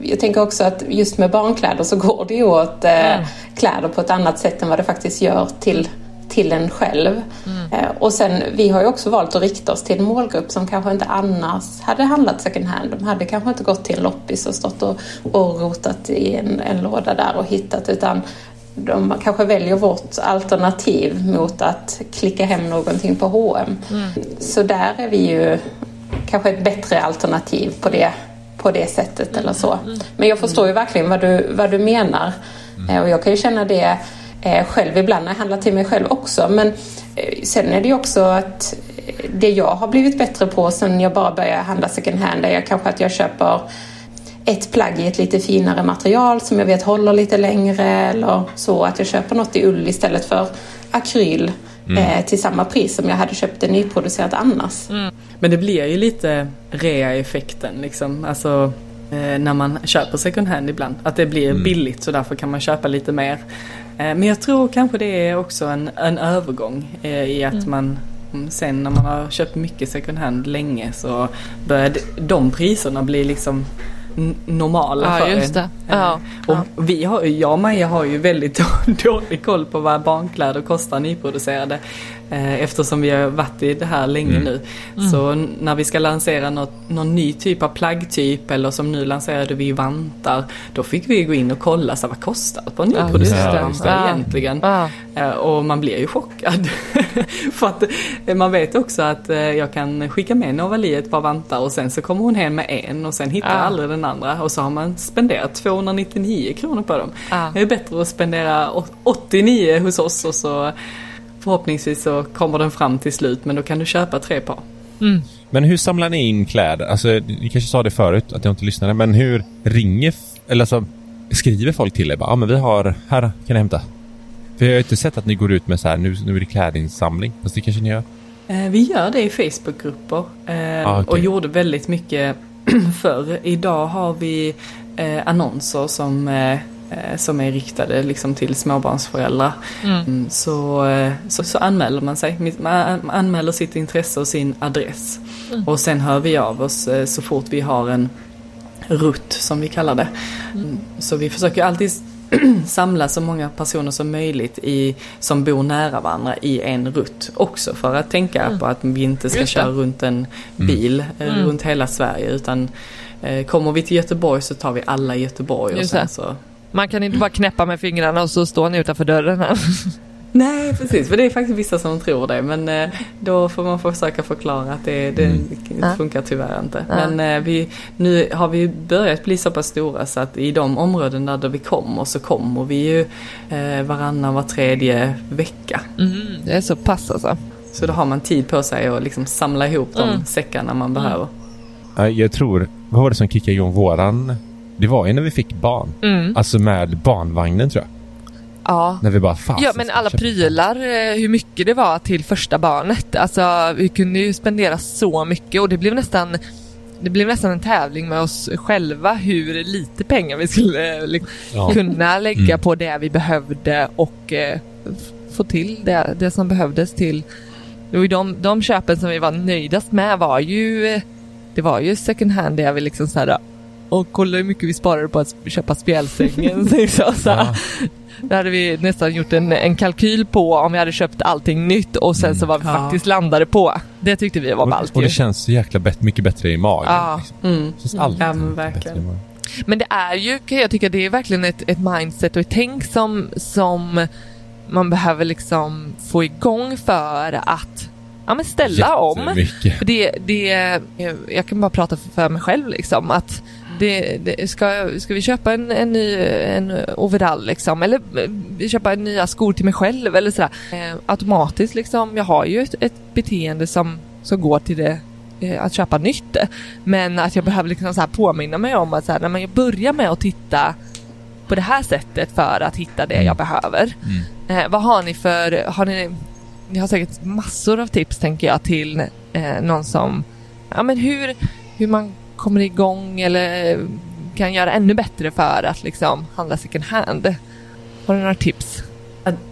jag tänker också att just med barnkläder så går det ju åt eh, kläder på ett annat sätt än vad det faktiskt gör till, till en själv. Eh, Och sen, vi har ju också valt att rikta oss till en målgrupp som kanske inte annars hade handlat second hand. De hade kanske inte gått till en loppis och stått och, och rotat i en, en låda där och hittat utan de kanske väljer vårt alternativ mot att klicka hem någonting på H&M. Så där är vi ju kanske ett bättre alternativ på det, på det sättet eller så. Men jag förstår ju verkligen vad du, vad du menar. Eh, Och jag kan ju känna det eh, själv ibland när jag handlar till mig själv också. Men eh, sen är det ju också att det jag har blivit bättre på sen jag bara började handla second hand är kanske att jag köper ett plagg i ett lite finare material som jag vet håller lite längre eller så. Att jag köper något i ull istället för akryl eh, till samma pris som jag hade köpt det nyproducerat annars. Men det blir ju lite rea-effekten liksom. Alltså eh, när man köper second hand ibland. Att det blir billigt så därför kan man köpa lite mer. Eh, men jag tror kanske det är också en, en övergång eh, i att man mm, Sen när man har köpt mycket second hand länge så börjar de- priserna bli liksom normala Ja, för just en. det. Ja, Eh, Och vi har, jag och Maja har ju väldigt dålig koll på vad barnkläder kostar nyproducerade. Eh, eftersom vi har varit i det här länge nu. Så n- när vi ska lansera något, någon ny typ av plaggtyp eller som nu lanserade vi vantar. Då fick vi gå in och kolla så här, vad kostar det på en Ja, just nyproducerad det. vanta Ja. egentligen. Ja. Eh, Och man blir ju chockad. För att eh, man vet också att jag kan skicka med Novali ett par vantar och sen så kommer hon hem med en och sen hittar jag Ja. aldrig den andra. Och så har man spenderat 299 kronor på dem. Ja. Det är bättre att spendera å- 89 hos oss och så förhoppningsvis så kommer den fram till slut men då kan du köpa tre par. Men hur samlar ni in kläder? Alltså, ni kanske sa det förut, att jag inte lyssnade, men hur ringer, eller alltså, skriver folk till er? Ja, men vi har, här kan ni hämta. För jag har ju inte sett att ni går ut med så här, nu, nu är det klädinsamling. Fast det kanske ni gör? Eh, Vi gör det i Facebookgrupper eh, Ah, okej. och gjorde väldigt mycket förr. Idag har vi eh, annonser som, eh, som är riktade liksom till småbarnsföräldrar. Mm, så, eh, så, så anmäler man sig. Man anmäler sitt intresse och sin adress. Och sen hör vi av oss eh, så fort vi har en rutt som vi kallar det. Mm, Så vi försöker alltid samla så många personer som möjligt i, som bor nära varandra i en rutt. Också för att tänka på att vi inte ska köra runt en bil eh, runt hela Sverige utan eh, kommer vi till Göteborg så tar vi alla i Göteborg och Just sen så Man kan inte bara knäppa med fingrarna och så står ni utanför dörren här. Nej precis, för det är faktiskt vissa som tror det men eh, då får man försöka förklara att det, det Ja. funkar tyvärr inte. Ja. Men eh, vi, nu har vi börjat bli så pass stora så att i de områden där vi kommer så kommer vi ju eh, varannan, var tredje vecka. Mm, det är så pass alltså. Så då har man tid på sig att liksom samla ihop de Mm. säckarna man behöver. Ja, Jag tror, vad var det som kickade igång våran? Det var ju när vi fick barn. Mm. Alltså med barnvagnen tror jag. Ja. När vi bara, fan. Ja men alla prylar, eh, hur mycket det var till första barnet. Alltså vi kunde ju spendera så mycket och det blev nästan det blev nästan en tävling med oss själva hur lite pengar vi skulle liksom, Ja. kunna lägga Mm. på det vi behövde och eh, få till det, det som behövdes till. Det ju de, de köpen som vi var nöjdast med var ju eh, det var ju second hand där vi liksom såhär och kolla hur mycket vi sparade på att köpa spjälsängen. liksom, så. Ja. Där hade vi nästan gjort en, en kalkyl på om vi hade köpt allting nytt och sen så var vi Ja. faktiskt landade på. Det tyckte vi var Och, ballt och ju. det känns så jäkla bet, mycket bättre i magen. Ja. Liksom. Mm. Känns alltid Ja, men verkligen. Men det är ju, kan jag tycka, det är verkligen ett, ett mindset och ett tänk som, som man behöver liksom få igång för att ja, men ställa om. Det, det, jag kan bara prata för- för mig själv liksom att det, det, ska, ska vi köpa en, en ny en overall liksom eller eh, köpa nya skor till mig själv eller sådär. Eh, automatiskt liksom, jag har ju ett, ett beteende som, som går till det eh, att köpa nytt. Men att jag behöver liksom så här påminna mig om att så här, när man börjar med att titta på det här sättet för att hitta det jag behöver. Eh, vad har ni för, har ni, ni har säkert massor av tips tänker jag till eh, någon som, ja men hur, hur man kommer igång eller kan göra ännu bättre för att liksom handla second hand. Har du några tips?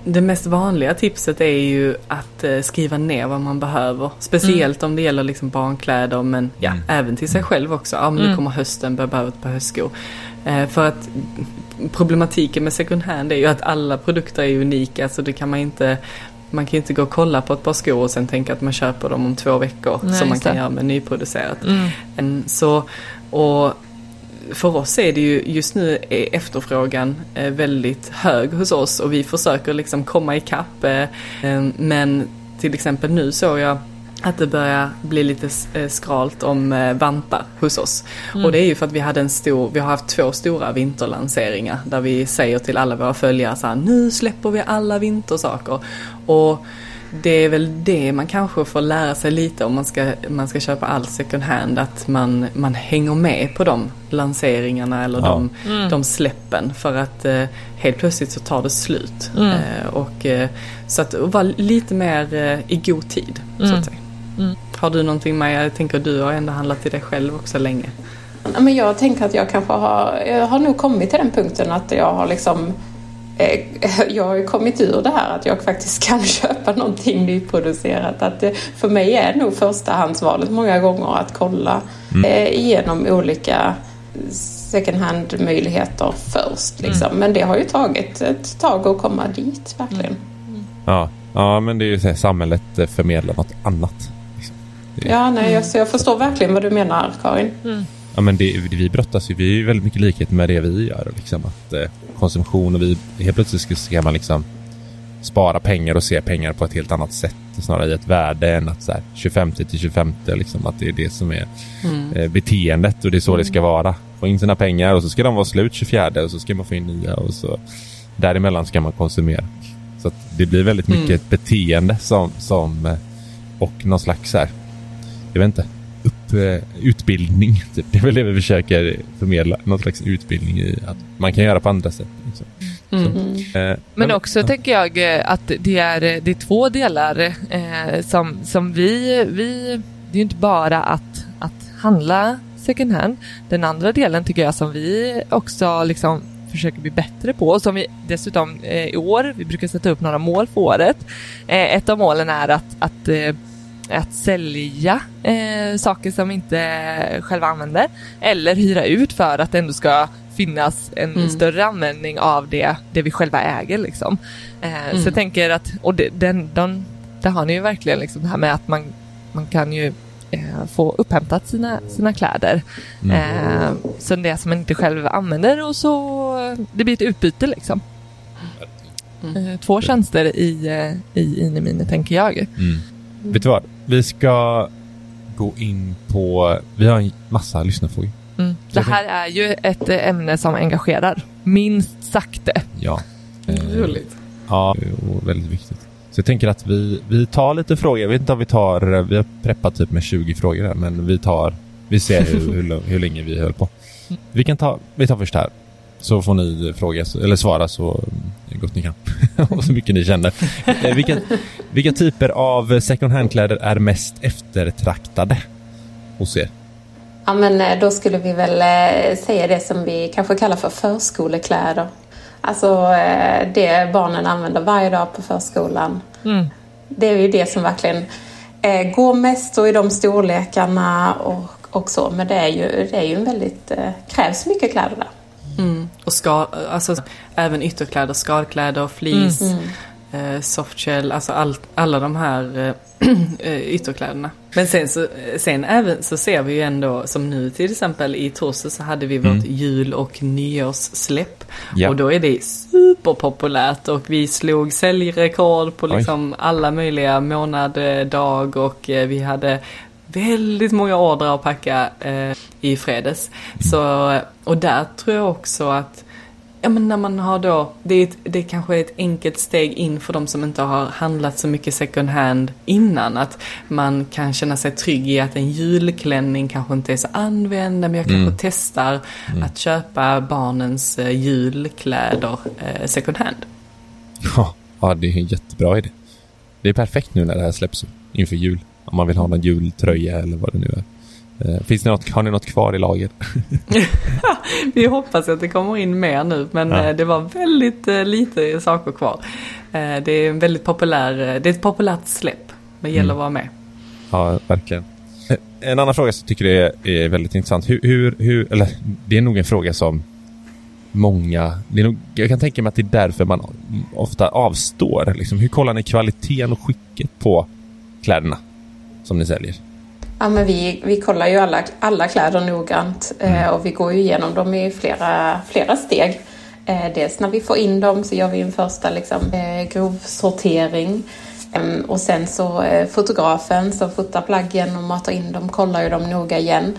Det mest vanliga tipset är ju att eh, skriva ner vad man behöver. Speciellt om det gäller liksom barnkläder men ja, även till sig själv också. Ja men nu Mm. kommer hösten, behöver ett par höstskor. Eh, för att problematiken med second hand är ju att alla produkter är unika så det kan man inte man kan inte gå och kolla på ett par skor och sen tänka att man köper dem om två veckor Nej, som man kan det. göra med nyproducerat. Mm. Så, och för oss är det ju just nu är efterfrågan eh, väldigt hög hos oss och vi försöker liksom komma ikapp. Eh, eh, men till exempel nu såg jag att det börjar bli lite eh, skralt om eh, vantar hos oss. Mm. Och det är ju för att vi hade en stor, vi har haft två stora vinterlanseringar där vi säger till alla våra följare så här, nu släpper vi alla vintersaker. Och det är väl det man kanske får lära sig lite om man ska, man ska köpa allt second hand. Att man, man hänger med på de lanseringarna eller Ja. de, Mm. de släppen. För att eh, helt plötsligt så tar det slut. Mm. Eh, och, eh, så att vara lite mer eh, i god tid. Så Mm. att säga. Mm. Har du någonting Maja? Jag tänker du har ändå handlat till dig själv också länge. Ja, Men jag tänker att jag kanske har, jag har nog kommit till den punkten att jag har liksom eh, jag har ju kommit ur det här att jag faktiskt kan köpa någonting nyproducerat. Att för mig är nog förstahandsvalet många gånger att kolla eh, igenom olika second hand-möjligheter först. Liksom. Men det har ju tagit ett tag att komma dit verkligen. Ja, ja men det är ju så här, samhället förmedlar något annat. Ja, nej, jag, så jag förstår verkligen vad du menar Karin. Ja, men det, vi brottas ju, vi är ju väldigt mycket likhet med det vi gör. Liksom, att eh, konsumtion och vi, helt plötsligt ska, man liksom spara pengar och se pengar på ett helt annat sätt. Snarare i ett värde än att så här, 25 till 25 liksom, att det är det som är eh, beteendet och det är så det ska vara. Få in sina pengar och så ska de vara slut 24 och så ska man få in nya och så däremellan ska man konsumera. Så att det blir väldigt mycket Mm. ett beteende som, som eh, och någon slags så här, jag vet inte, upp, eh, utbildning. Typ. Det är väl det vi försöker förmedla. Någon slags utbildning i att man kan göra på andra sätt. Liksom. Mm. Eh, Men också tänker jag eh, att det är, eh, det är två delar eh, som, som vi, vi... Det är inte bara att, att handla second hand. Den andra delen tycker jag som vi också liksom försöker bli bättre på och som vi dessutom eh, i år, vi brukar sätta upp några mål för året. Eh, ett av målen är att, att eh, att sälja eh, saker som inte själva använder eller hyra ut för att det ändå ska finnas en Mm. större användning av det, det vi själva äger. Liksom. Eh, Mm. Så jag tänker att, och det, den, den, där har ni ju verkligen liksom det här med att man, man kan ju eh, få upphämtat sina, sina kläder. Mm. Eh, så det som man inte själv använder och så det blir ett utbyte liksom. Mm. Eh, två tjänster i, eh, i Inimini tänker jag. Mm. Vet du vad? Vi ska gå in på... Vi har en massa lyssnarfrågor. Mm. Det här är ju ett eh, ämne som engagerar, minst sagt det. Ja. Eh, Roligt. Ja, och väldigt viktigt. Så jag tänker att vi, vi tar lite frågor. Jag vet inte om vi tar... Vi har preppat typ med 20 frågor här, men vi tar... Vi ser hur, hur, hur länge vi höll på. Vi kan ta... Vi tar först här. Så får ni fråga, eller svara så gott ni kan. och så mycket ni känner. Eh, vilka, vilka typer av second hand-kläder är mest eftertraktade hos er? Ja, men eh, då skulle vi väl eh, säga det som vi kanske kallar för förskolekläder. Alltså det barnen använder varje dag på förskolan. Mm. Det är ju det som verkligen går mest och i de storlekarna och, och så. Men det är ju, det är ju en väldigt, krävs mycket kläder där. Mm. Och ska, alltså, även ytterkläder, skalkläder, fleece, Mm. eh, softshell, alltså all, alla de här eh, eh, ytterkläderna. Men sen, så, sen även så ser vi ju ändå, som nu till exempel i torsdag så hade vi vårt jul och nyårssläpp. Ja. Och då är det superpopulärt och vi slog säljrekord på Oj. liksom alla möjliga månad, eh, dag och eh, vi hade väldigt många ordrar att packa eh, i fredags. Så, och där tror jag också att Ja men när man har då, det är, ett, det är kanske ett enkelt steg in för de som inte har handlat så mycket second hand innan. Att man kan känna sig trygg i att en julklänning kanske inte är så använd, men jag kanske Mm. testar att köpa barnens eh, julkläder eh, second hand. Ja, ja, det är en jättebra idé. Det är perfekt nu när det här släpps inför jul. Om man vill ha någon jultröja eller vad det nu är. Eh, Finns det något, har ni något kvar i lager? Vi hoppas att det kommer in mer nu, men Ja. eh, det var väldigt eh, lite saker kvar. Det är en väldigt populär, det är ett populärt släpp, men det gäller Mm. att vara med. Ja, verkligen. En annan fråga som jag tycker är, är väldigt intressant. Hur, hur, hur, eller det är nog en fråga som många, det är nog, jag kan tänka mig att det är därför man ofta avstår. Liksom. Hur kollar ni kvaliteten och skicket på kläderna som ni säljer? Ja, men vi, vi kollar ju alla, alla kläder noggrant eh, mm. och vi går ju igenom dem i flera, flera steg. Eh, dels när vi får in dem så gör vi en första liksom, eh, grovsortering. Och sen så fotografen som fotar plaggen och matar in dem kollar ju dem noga igen.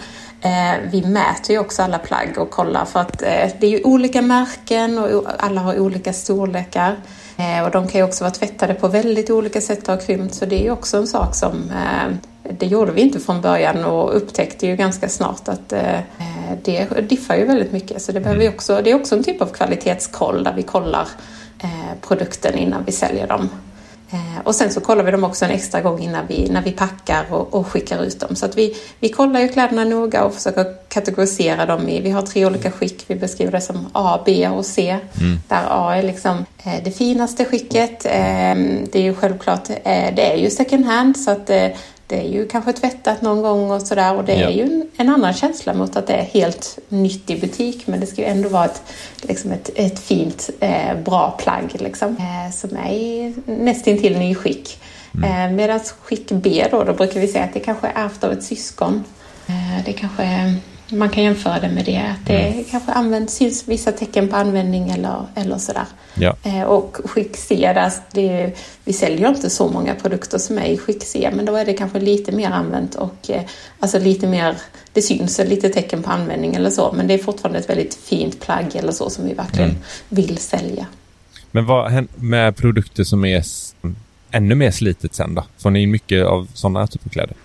Vi mäter ju också alla plagg och kollar för att det är ju olika märken och alla har olika storlekar. Och de kan ju också vara tvättade på väldigt olika sätt och ha krympt så det är ju också en sak som det gjorde vi inte från början och upptäckte ju ganska snart att eh, det diffar ju väldigt mycket. Så det, behöver vi också, det är också en typ av kvalitetskoll där vi kollar eh, produkten innan vi säljer dem. Eh, och sen så kollar vi dem också en extra gång innan vi, när vi packar och, och skickar ut dem. Så att vi, vi kollar ju kläderna noga och försöker kategorisera dem i, vi har tre olika skick, vi beskriver det som A, B och C. Mm. Där A är liksom eh, det finaste skicket. Eh, det är ju självklart, eh, det är ju second hand så att det är ju kanske tvättat någon gång och sådär och det ja. är ju en, annan känsla mot att det är helt nytt i butik men det ska ju ändå vara ett, liksom ett, ett fint, eh, bra plagg liksom, eh, som är i nästintill ny skick. Mm. Eh, Medan skick B då, då brukar vi säga att det kanske är ärvt av ett syskon. Eh, det kanske man kan jämföra det med det, att det mm. kanske används, syns vissa tecken på användning eller, eller sådär. Ja. Eh, och skick C, där, det, vi säljer inte så många produkter som är i skick C, men då är det kanske lite mer använt och eh, alltså lite mer, det syns lite tecken på användning eller så, men det är fortfarande ett väldigt fint plagg eller så som vi verkligen mm. vill sälja. Men vad händer med produkter som är ännu mer slitet sen då? Får ni mycket av sådana typer av kläder?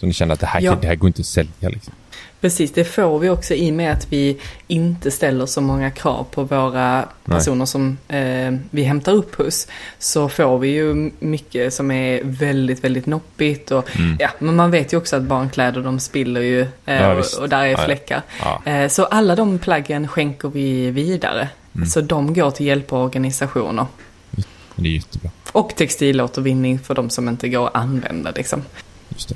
Så ni känner att det här, ja. det här går inte att sälja liksom? Precis, det får vi också i och med att vi inte ställer så många krav på våra personer Nej. som eh, vi hämtar upp hos. Så får vi ju mycket som är väldigt, väldigt noppigt och mm. ja, men man vet ju också att barnkläder de spiller ju eh, ja, och, och, där är fläckar. Ja. Eh, så alla de plaggen skänker vi vidare. Mm. Så de går till hjälporganisationer. Det är jättebra. Och textilåtervinning för de som inte går att använda liksom. Just det.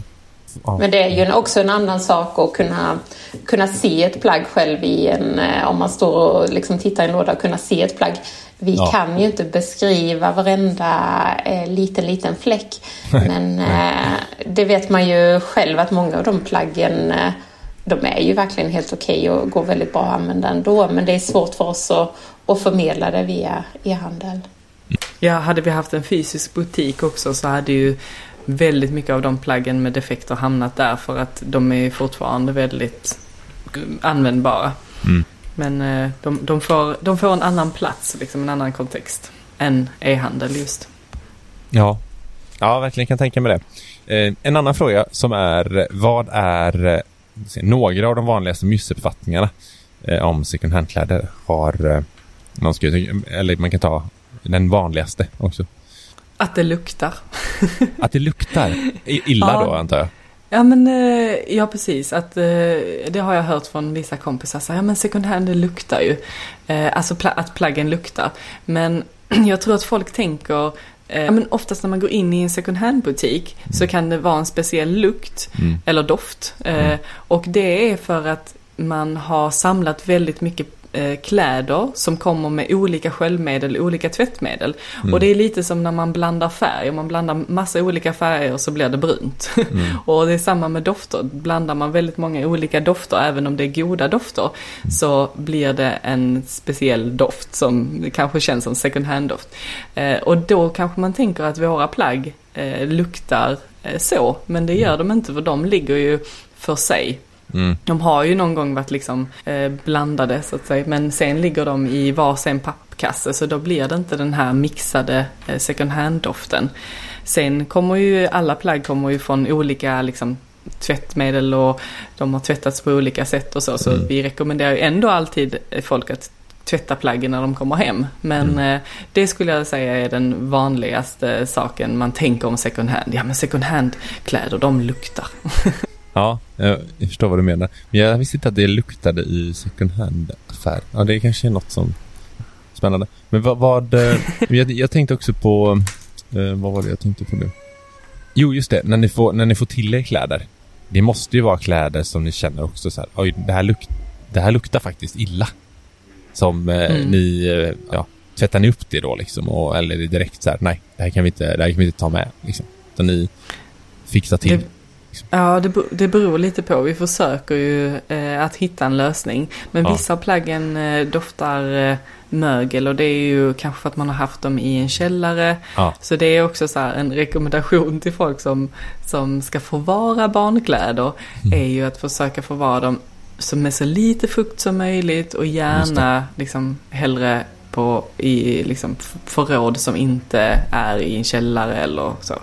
Men det är ju också en annan sak att kunna, kunna se ett plagg själv i en, eh, om man står och liksom tittar i en låda och kunna se ett plagg. Vi ja. kan ju inte beskriva varenda eh, liten, liten fläck. Men eh, det vet man ju själv att många av de plaggen eh, de är ju verkligen helt okej okay och går väldigt bra att använda ändå. Men det är svårt för oss att, att förmedla det via e-handel. Ja, hade vi haft en fysisk butik också så hade ju väldigt mycket av de plaggen med defekter hamnat där för att de är fortfarande väldigt användbara. Mm. Men eh, de, de, får, de får en annan plats, liksom en annan kontext än e-handel just. Ja, ja verkligen kan tänka mig det. Eh, en annan fråga som är, vad är eh, några av de vanligaste missuppfattningarna om second hand-kläder har någon skrivit, eller man kan ta den vanligaste också. Att det luktar. att det luktar? Illa ja. då antar jag? Ja men, eh, ja precis. Att, eh, det har jag hört från vissa kompisar. Så, ja men second hand det luktar ju. Eh, alltså att plaggen luktar. Men jag tror att folk tänker Ja, men oftast när man går in i en second hand-butik mm. så kan det vara en speciell lukt mm. eller doft. Mm. Och det är för att man har samlat väldigt mycket kläder som kommer med olika sköljmedel, olika tvättmedel. Mm. Och det är lite som när man blandar färg, om man blandar massa olika färger så blir det brunt. Mm. och det är samma med dofter, blandar man väldigt många olika dofter, även om det är goda dofter, mm. så blir det en speciell doft som kanske känns som second hand-doft. Eh, och då kanske man tänker att våra plagg eh, luktar eh, så, men det gör mm. de inte för de ligger ju för sig Mm. De har ju någon gång varit liksom eh, blandade så att säga men sen ligger de i varsin pappkasse så då blir det inte den här mixade eh, second hand-doften. Sen kommer ju alla plagg kommer ju från olika liksom tvättmedel och de har tvättats på olika sätt och så. Så mm. vi rekommenderar ju ändå alltid folk att tvätta plaggen när de kommer hem. Men mm. eh, det skulle jag säga är den vanligaste saken man tänker om second hand. Ja men second hand kläder de luktar. Ja, jag förstår vad du menar. Men jag visste inte att det luktade i second hand-affär. Ja, det kanske är något som... Spännande. Men vad... vad eh, jag, jag, tänkte också på... Eh, vad var det jag tänkte på nu? Jo, just det. När ni får, när ni får till er kläder. Det måste ju vara kläder som ni känner också så här. Oj, det här, luk, det här luktar faktiskt illa. som eh, Mm. ni, eh, ja, tvättar ni upp det då liksom? Och, eller är det direkt så här, nej, det här kan vi inte, det här kan vi inte ta med liksom. Så ni fixar till. Det, ja, det, det beror lite på. Vi försöker ju eh, att hitta en lösning. Men Ja. vissa plaggen eh, doftar eh, mögel och det är ju kanske för att man har haft dem i en källare. Ja. Så det är också så en rekommendation till folk som, som ska förvara barnkläder. Mm. Är ju att försöka förvara dem som med så lite fukt som möjligt och gärna liksom hellre på i liksom förråd som inte är i en källare eller så.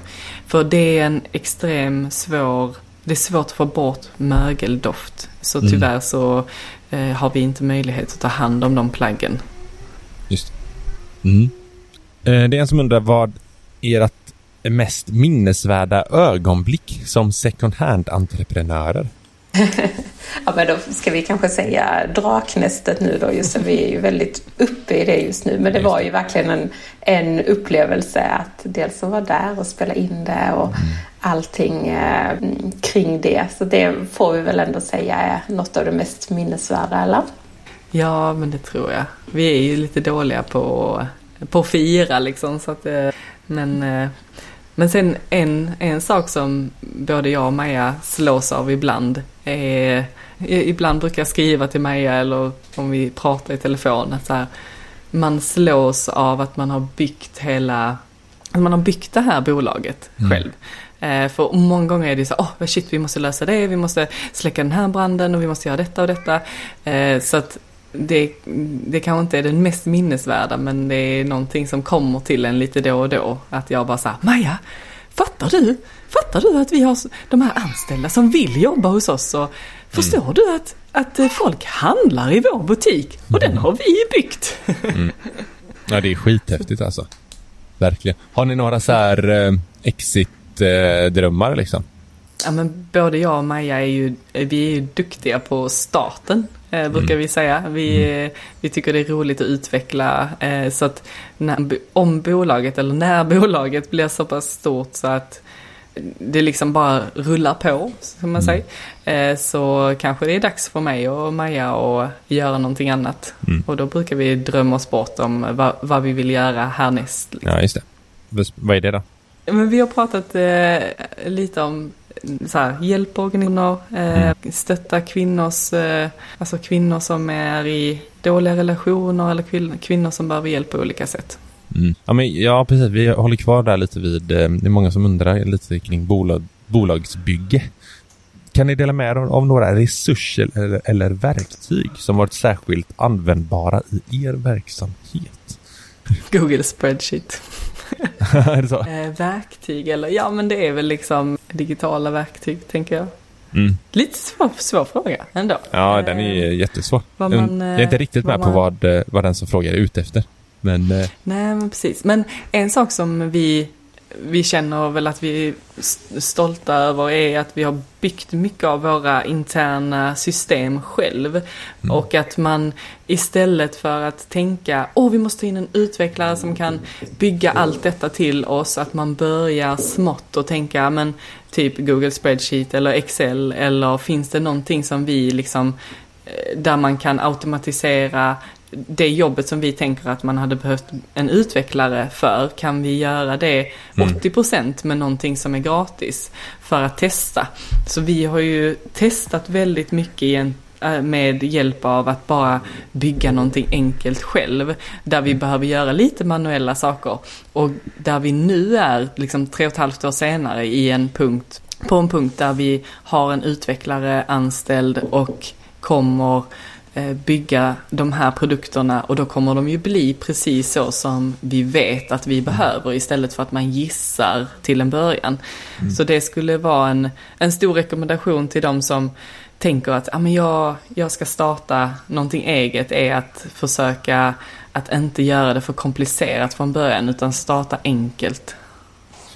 För det är en extrem svår, det är svårt att få bort mögeldoft. Så Mm. tyvärr så eh, har vi inte möjlighet att ta hand om de plaggen. Just mm. eh, Det är en som undrar vad ert mest minnesvärda ögonblick som second hand-entreprenörer? Ja, men då ska vi kanske säga Draknästet nu då, just vi är ju väldigt uppe i det just nu. Men det var ju verkligen en, en upplevelse att dels att vara där och spela in det och allting eh, kring det. Så det får vi väl ändå säga är något av det mest minnesvärda, eller? Ja, men det tror jag. Vi är ju lite dåliga på, på att fira liksom. Så att, eh, men, eh, men sen en, en sak som både jag och Maja slås av ibland är Ibland brukar jag skriva till Maja eller om vi pratar i telefon att så här, man slås av att man har byggt hela, att man har byggt det här bolaget Mm. själv. Eh, för många gånger är det så, åh oh, shit vi måste lösa det, vi måste släcka den här branden och vi måste göra detta och detta. Eh, så att det, det kanske inte är den mest minnesvärda men det är någonting som kommer till en lite då och då. Att jag bara säger Maja, fattar du? Fattar du att vi har de här anställda som vill jobba hos oss? Och förstår du att, att eh, folk handlar i vår butik? Och den har vi byggt. Ja, det är skithäftigt alltså. Verkligen. Har ni några så här eh, exit-drömmar liksom? Ja men både jag och Maja är ju, vi är ju duktiga på starten. Eh, brukar vi säga. Vi, eh, vi tycker det är roligt att utveckla. Eh, så att när, om bolaget eller när bolaget blir så pass stort så att det liksom bara rullar på, som man säger. Eh, så kanske det är dags för mig och Maja att göra någonting annat. Mm. Och då brukar vi drömma oss bort om vad, vad vi vill göra härnäst. Ja, just det. Vad- Vad är det då? Men vi har pratat eh, lite om så här, hjälporganisationer, eh, stötta kvinnors, eh, alltså kvinnor som är i dåliga relationer eller kvin- kvinnor som behöver hjälp på olika sätt. Mm. Ja, men, ja, precis. Vi håller kvar där lite vid... eh, Det är många som undrar lite kring bolag, bolagsbygge. Kan ni dela med er av några resurser eller, eller verktyg som varit särskilt användbara i er verksamhet? Google spreadsheet. verktyg eller, ja men det är väl liksom digitala verktyg tänker jag. Mm. Lite svår, svår fråga ändå. Ja, den är Eh, jättesvår. vad jag man, är inte eh, riktigt med vad på man- vad, eh, vad den som frågar är ute efter. Men eh, Nej, men precis. Men en sak som vi, vi känner väl att vi är st- stolta över är att vi har byggt mycket av våra interna system själv. Och att man istället för att tänka, åh vi måste in en utvecklare som kan bygga allt detta till oss, att man börjar smått och tänka, men typ Google Spreadsheet eller Excel eller finns det någonting som vi liksom eh, där man kan automatisera det jobbet som vi tänker att man hade behövt en utvecklare för, kan vi göra det 80% med någonting som är gratis för att testa. Så vi har ju testat väldigt mycket eh, med hjälp av att bara bygga någonting enkelt själv. Där vi behöver göra lite manuella saker. Och där vi nu är, liksom tre och ett halvt år senare, i en punkt, på en punkt där vi har en utvecklare anställd och kommer bygga de här produkterna och då kommer de ju bli precis så som vi vet att vi behöver istället för att man gissar till en början. Så det skulle vara en, en stor rekommendation till de som tänker att ah, men jag, jag ska starta någonting eget är att försöka att inte göra det för komplicerat från början utan starta enkelt.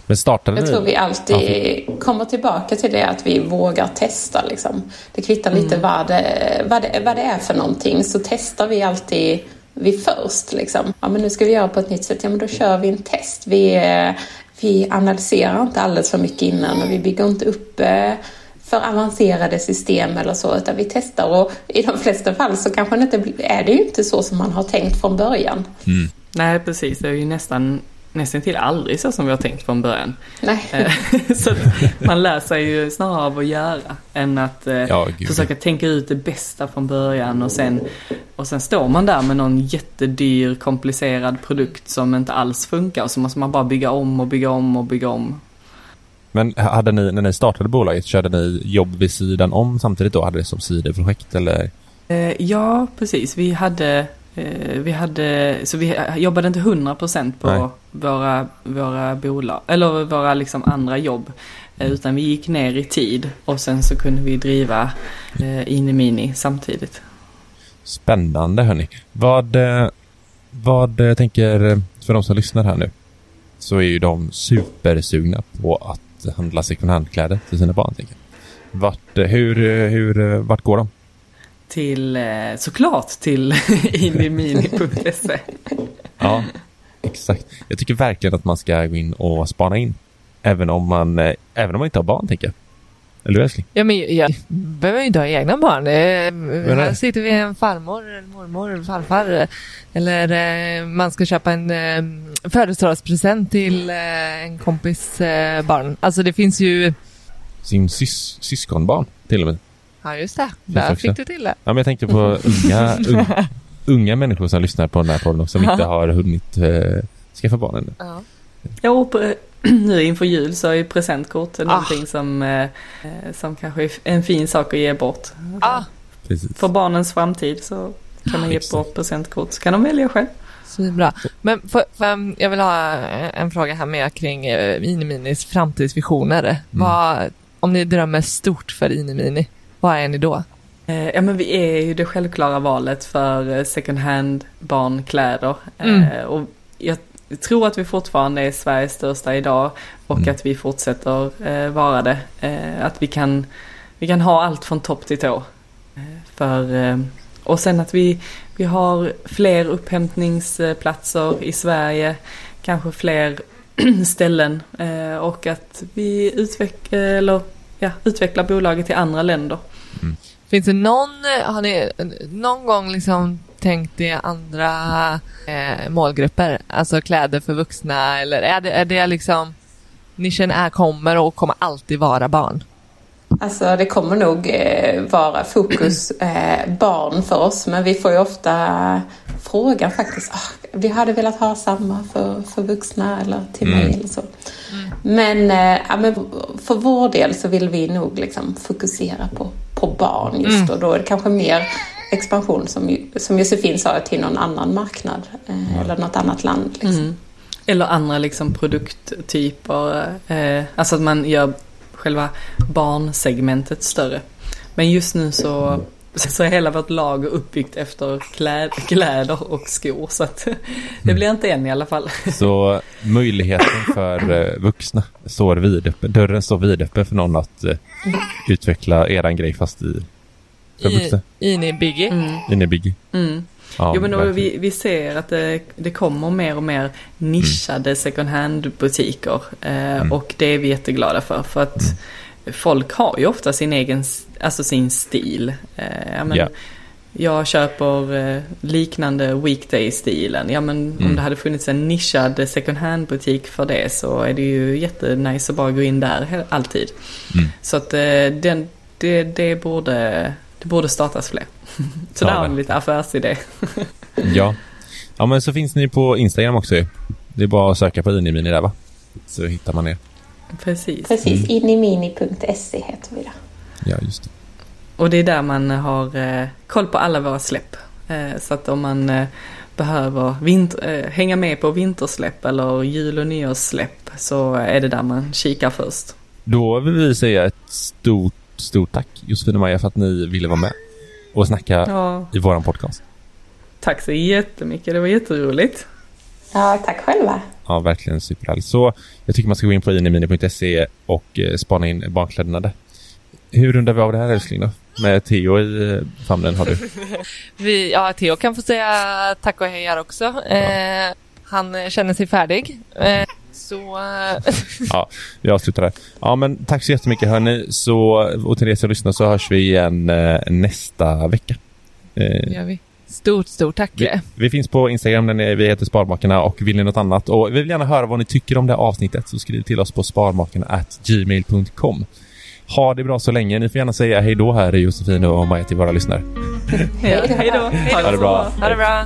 Men startade Jag ni? tror vi alltid Ja, kommer tillbaka till det att vi vågar testa. Liksom. Det kvittar lite vad, det, vad, det, vad det är för någonting så testar vi alltid vi först. Liksom. Ja, men nu ska vi göra på ett nytt sätt. Ja, men då kör vi en test. Vi, vi analyserar inte alldeles för mycket innan och vi bygger inte upp eh, för avancerade system eller så, utan vi testar och i de flesta fall så kanske det inte är det ju inte så som man har tänkt från början. Mm. Nej, precis. Det är ju nästan nästan till aldrig så som vi har tänkt från början. Nej. Eh, så man lär sig ju snarare av att göra än att eh, ja, försöka tänka ut det bästa från början och sen, och sen står man där med någon jättedyr komplicerad produkt som inte alls funkar och så måste man bara bygga om och bygga om och bygga om. Men hade ni, när ni startade bolaget, körde ni jobb vid sidan om samtidigt då? Hade det som sidoprojekt eller? Eh, ja, precis. Vi hade vi hade, så vi jobbade inte 100% på våra, våra bolag, eller våra liksom andra jobb. Eh, utan vi gick ner i tid och sen så kunde vi driva eh, Inimini samtidigt. Spännande hörni. Vad, vad jag tänker för de som lyssnar här nu så är ju de supersugna på att handla second hand-kläder till sina barn. Tänker. Vart, hur, hur, vart går de? Till, eh, såklart till indimini.se. ja, exakt. Jag tycker verkligen att man ska gå in och spana in. Även om man, eh, även om man inte har barn, tänker jag. Eller hur älskling? Ja, men jag behöver inte ha egna barn. Eh, här sitter vi en farmor, en mormor, farfar. Eller man ska köpa en födelsedagspresent till en kompis barn. Alltså det finns ju... Sin sys syskonbarn till och med. Ja, just det. Där fick du till det. Ja, men jag tänkte på unga, unga, unga människor som lyssnar på den här podden som inte har hunnit uh, skaffa barn ännu. Ja. Ja, nu inför jul så är presentkort ah. någonting som, eh, som kanske är en fin sak att ge bort. Ah. För barnens framtid så kan man ge bort presentkort så kan de välja själv. Svinbra. Men för, för, jag vill ha en fråga här med kring eh, Miniminis framtidsvisioner. Mm. Vad, om ni drömmer stort för Inimini, vad är ni då? Eh, ja men vi är ju det självklara valet för eh, second hand barnkläder. Mm. Eh, och jag tror att vi fortfarande är Sveriges största idag och mm. att vi fortsätter vara det. Att vi kan, vi kan ha allt från topp till tå. För, och sen att vi, vi har fler upphämtningsplatser i Sverige, kanske fler ställen och att vi utvecklar, ja, utvecklar bolaget till andra länder. Mm. Finns det någon, har ni någon gång liksom tänkt i andra eh, målgrupper? Alltså kläder för vuxna eller är det, är det liksom nischen är, kommer och kommer alltid vara barn? Alltså det kommer nog eh, vara fokus eh, barn för oss men vi får ju ofta frågan faktiskt. Oh, vi hade velat ha samma för, för vuxna eller till mm. mig eller så. Mm. Men, eh, ja, men för vår del så vill vi nog liksom fokusera på på barn just mm. då. Då är det kanske mer expansion som, som Josefin sa till någon annan marknad eh, eller något annat land. Liksom. Mm. Eller andra liksom produkttyper. Eh, alltså att man gör själva barnsegmentet större. Men just nu så, så är hela vårt lag uppbyggt efter kläd, kläder och skor. Så att det blir inte än i alla fall. Så möjligheten för eh, vuxna står vidöppen. Dörren står vidöppen för någon att eh, utveckla eran grej fast i för vuxna. In i Biggie. Mm. In i Biggie. Mm. Ja, jo, men vi, vi ser att det, det kommer mer och mer nischade mm. second hand butiker. Eh, mm. Och det är vi jätteglada för. För att mm. Folk har ju ofta sin egen, alltså sin stil. Eh, men, yeah. Jag köper eh, liknande weekday-stilen. Ja men mm. om det hade funnits en nischad second hand-butik för det så är det ju jättenice att bara gå in där alltid. Mm. Så att eh, den, det, det, borde, det borde startas fler. så ja, där har ni lite affärsidé. ja. ja, men så finns ni på Instagram också Det är bara att söka på Inimini där va? Så hittar man er. Precis. Precis, mm. inimini.se heter vi där. Ja, just det. Och det är där man har eh, koll på alla våra släpp. Eh, så att om man eh, behöver vinter, eh, hänga med på vintersläpp eller jul och nyårssläpp så är det där man kikar först. Då vill vi säga ett stort, stort tack Josefin och Maja för att ni ville vara med och snacka ja. i våran podcast. Tack så jättemycket, det var jätteroligt. Ja, tack själva. Ja, verkligen superhärligt. Så jag tycker man ska gå in på inemini.se och eh, spana in barnkläderna där. Hur rundar vi av det här älskling då? Med Theo i eh, famnen har du. vi, ja, Theo kan få säga tack och hej här också. Ja. Eh, han känner sig färdig. Eh, Så... eh, Ja, vi avslutar där. Ja, men tack så jättemycket hörni. Så, och till er som lyssnar så hörs vi igen eh, nästa vecka. Eh, det gör vi. Stort, stort tack. vi, vi finns på Instagram där vi heter Sparmakarna och vill ni något annat och vi vill gärna höra vad ni tycker om det här avsnittet så skriv till oss på sparmakarna@gmail.com. Ha det bra så länge. Ni får gärna säga hej då här Josefin och Maja till våra lyssnare. Hej då. Ha det bra. Ha det bra.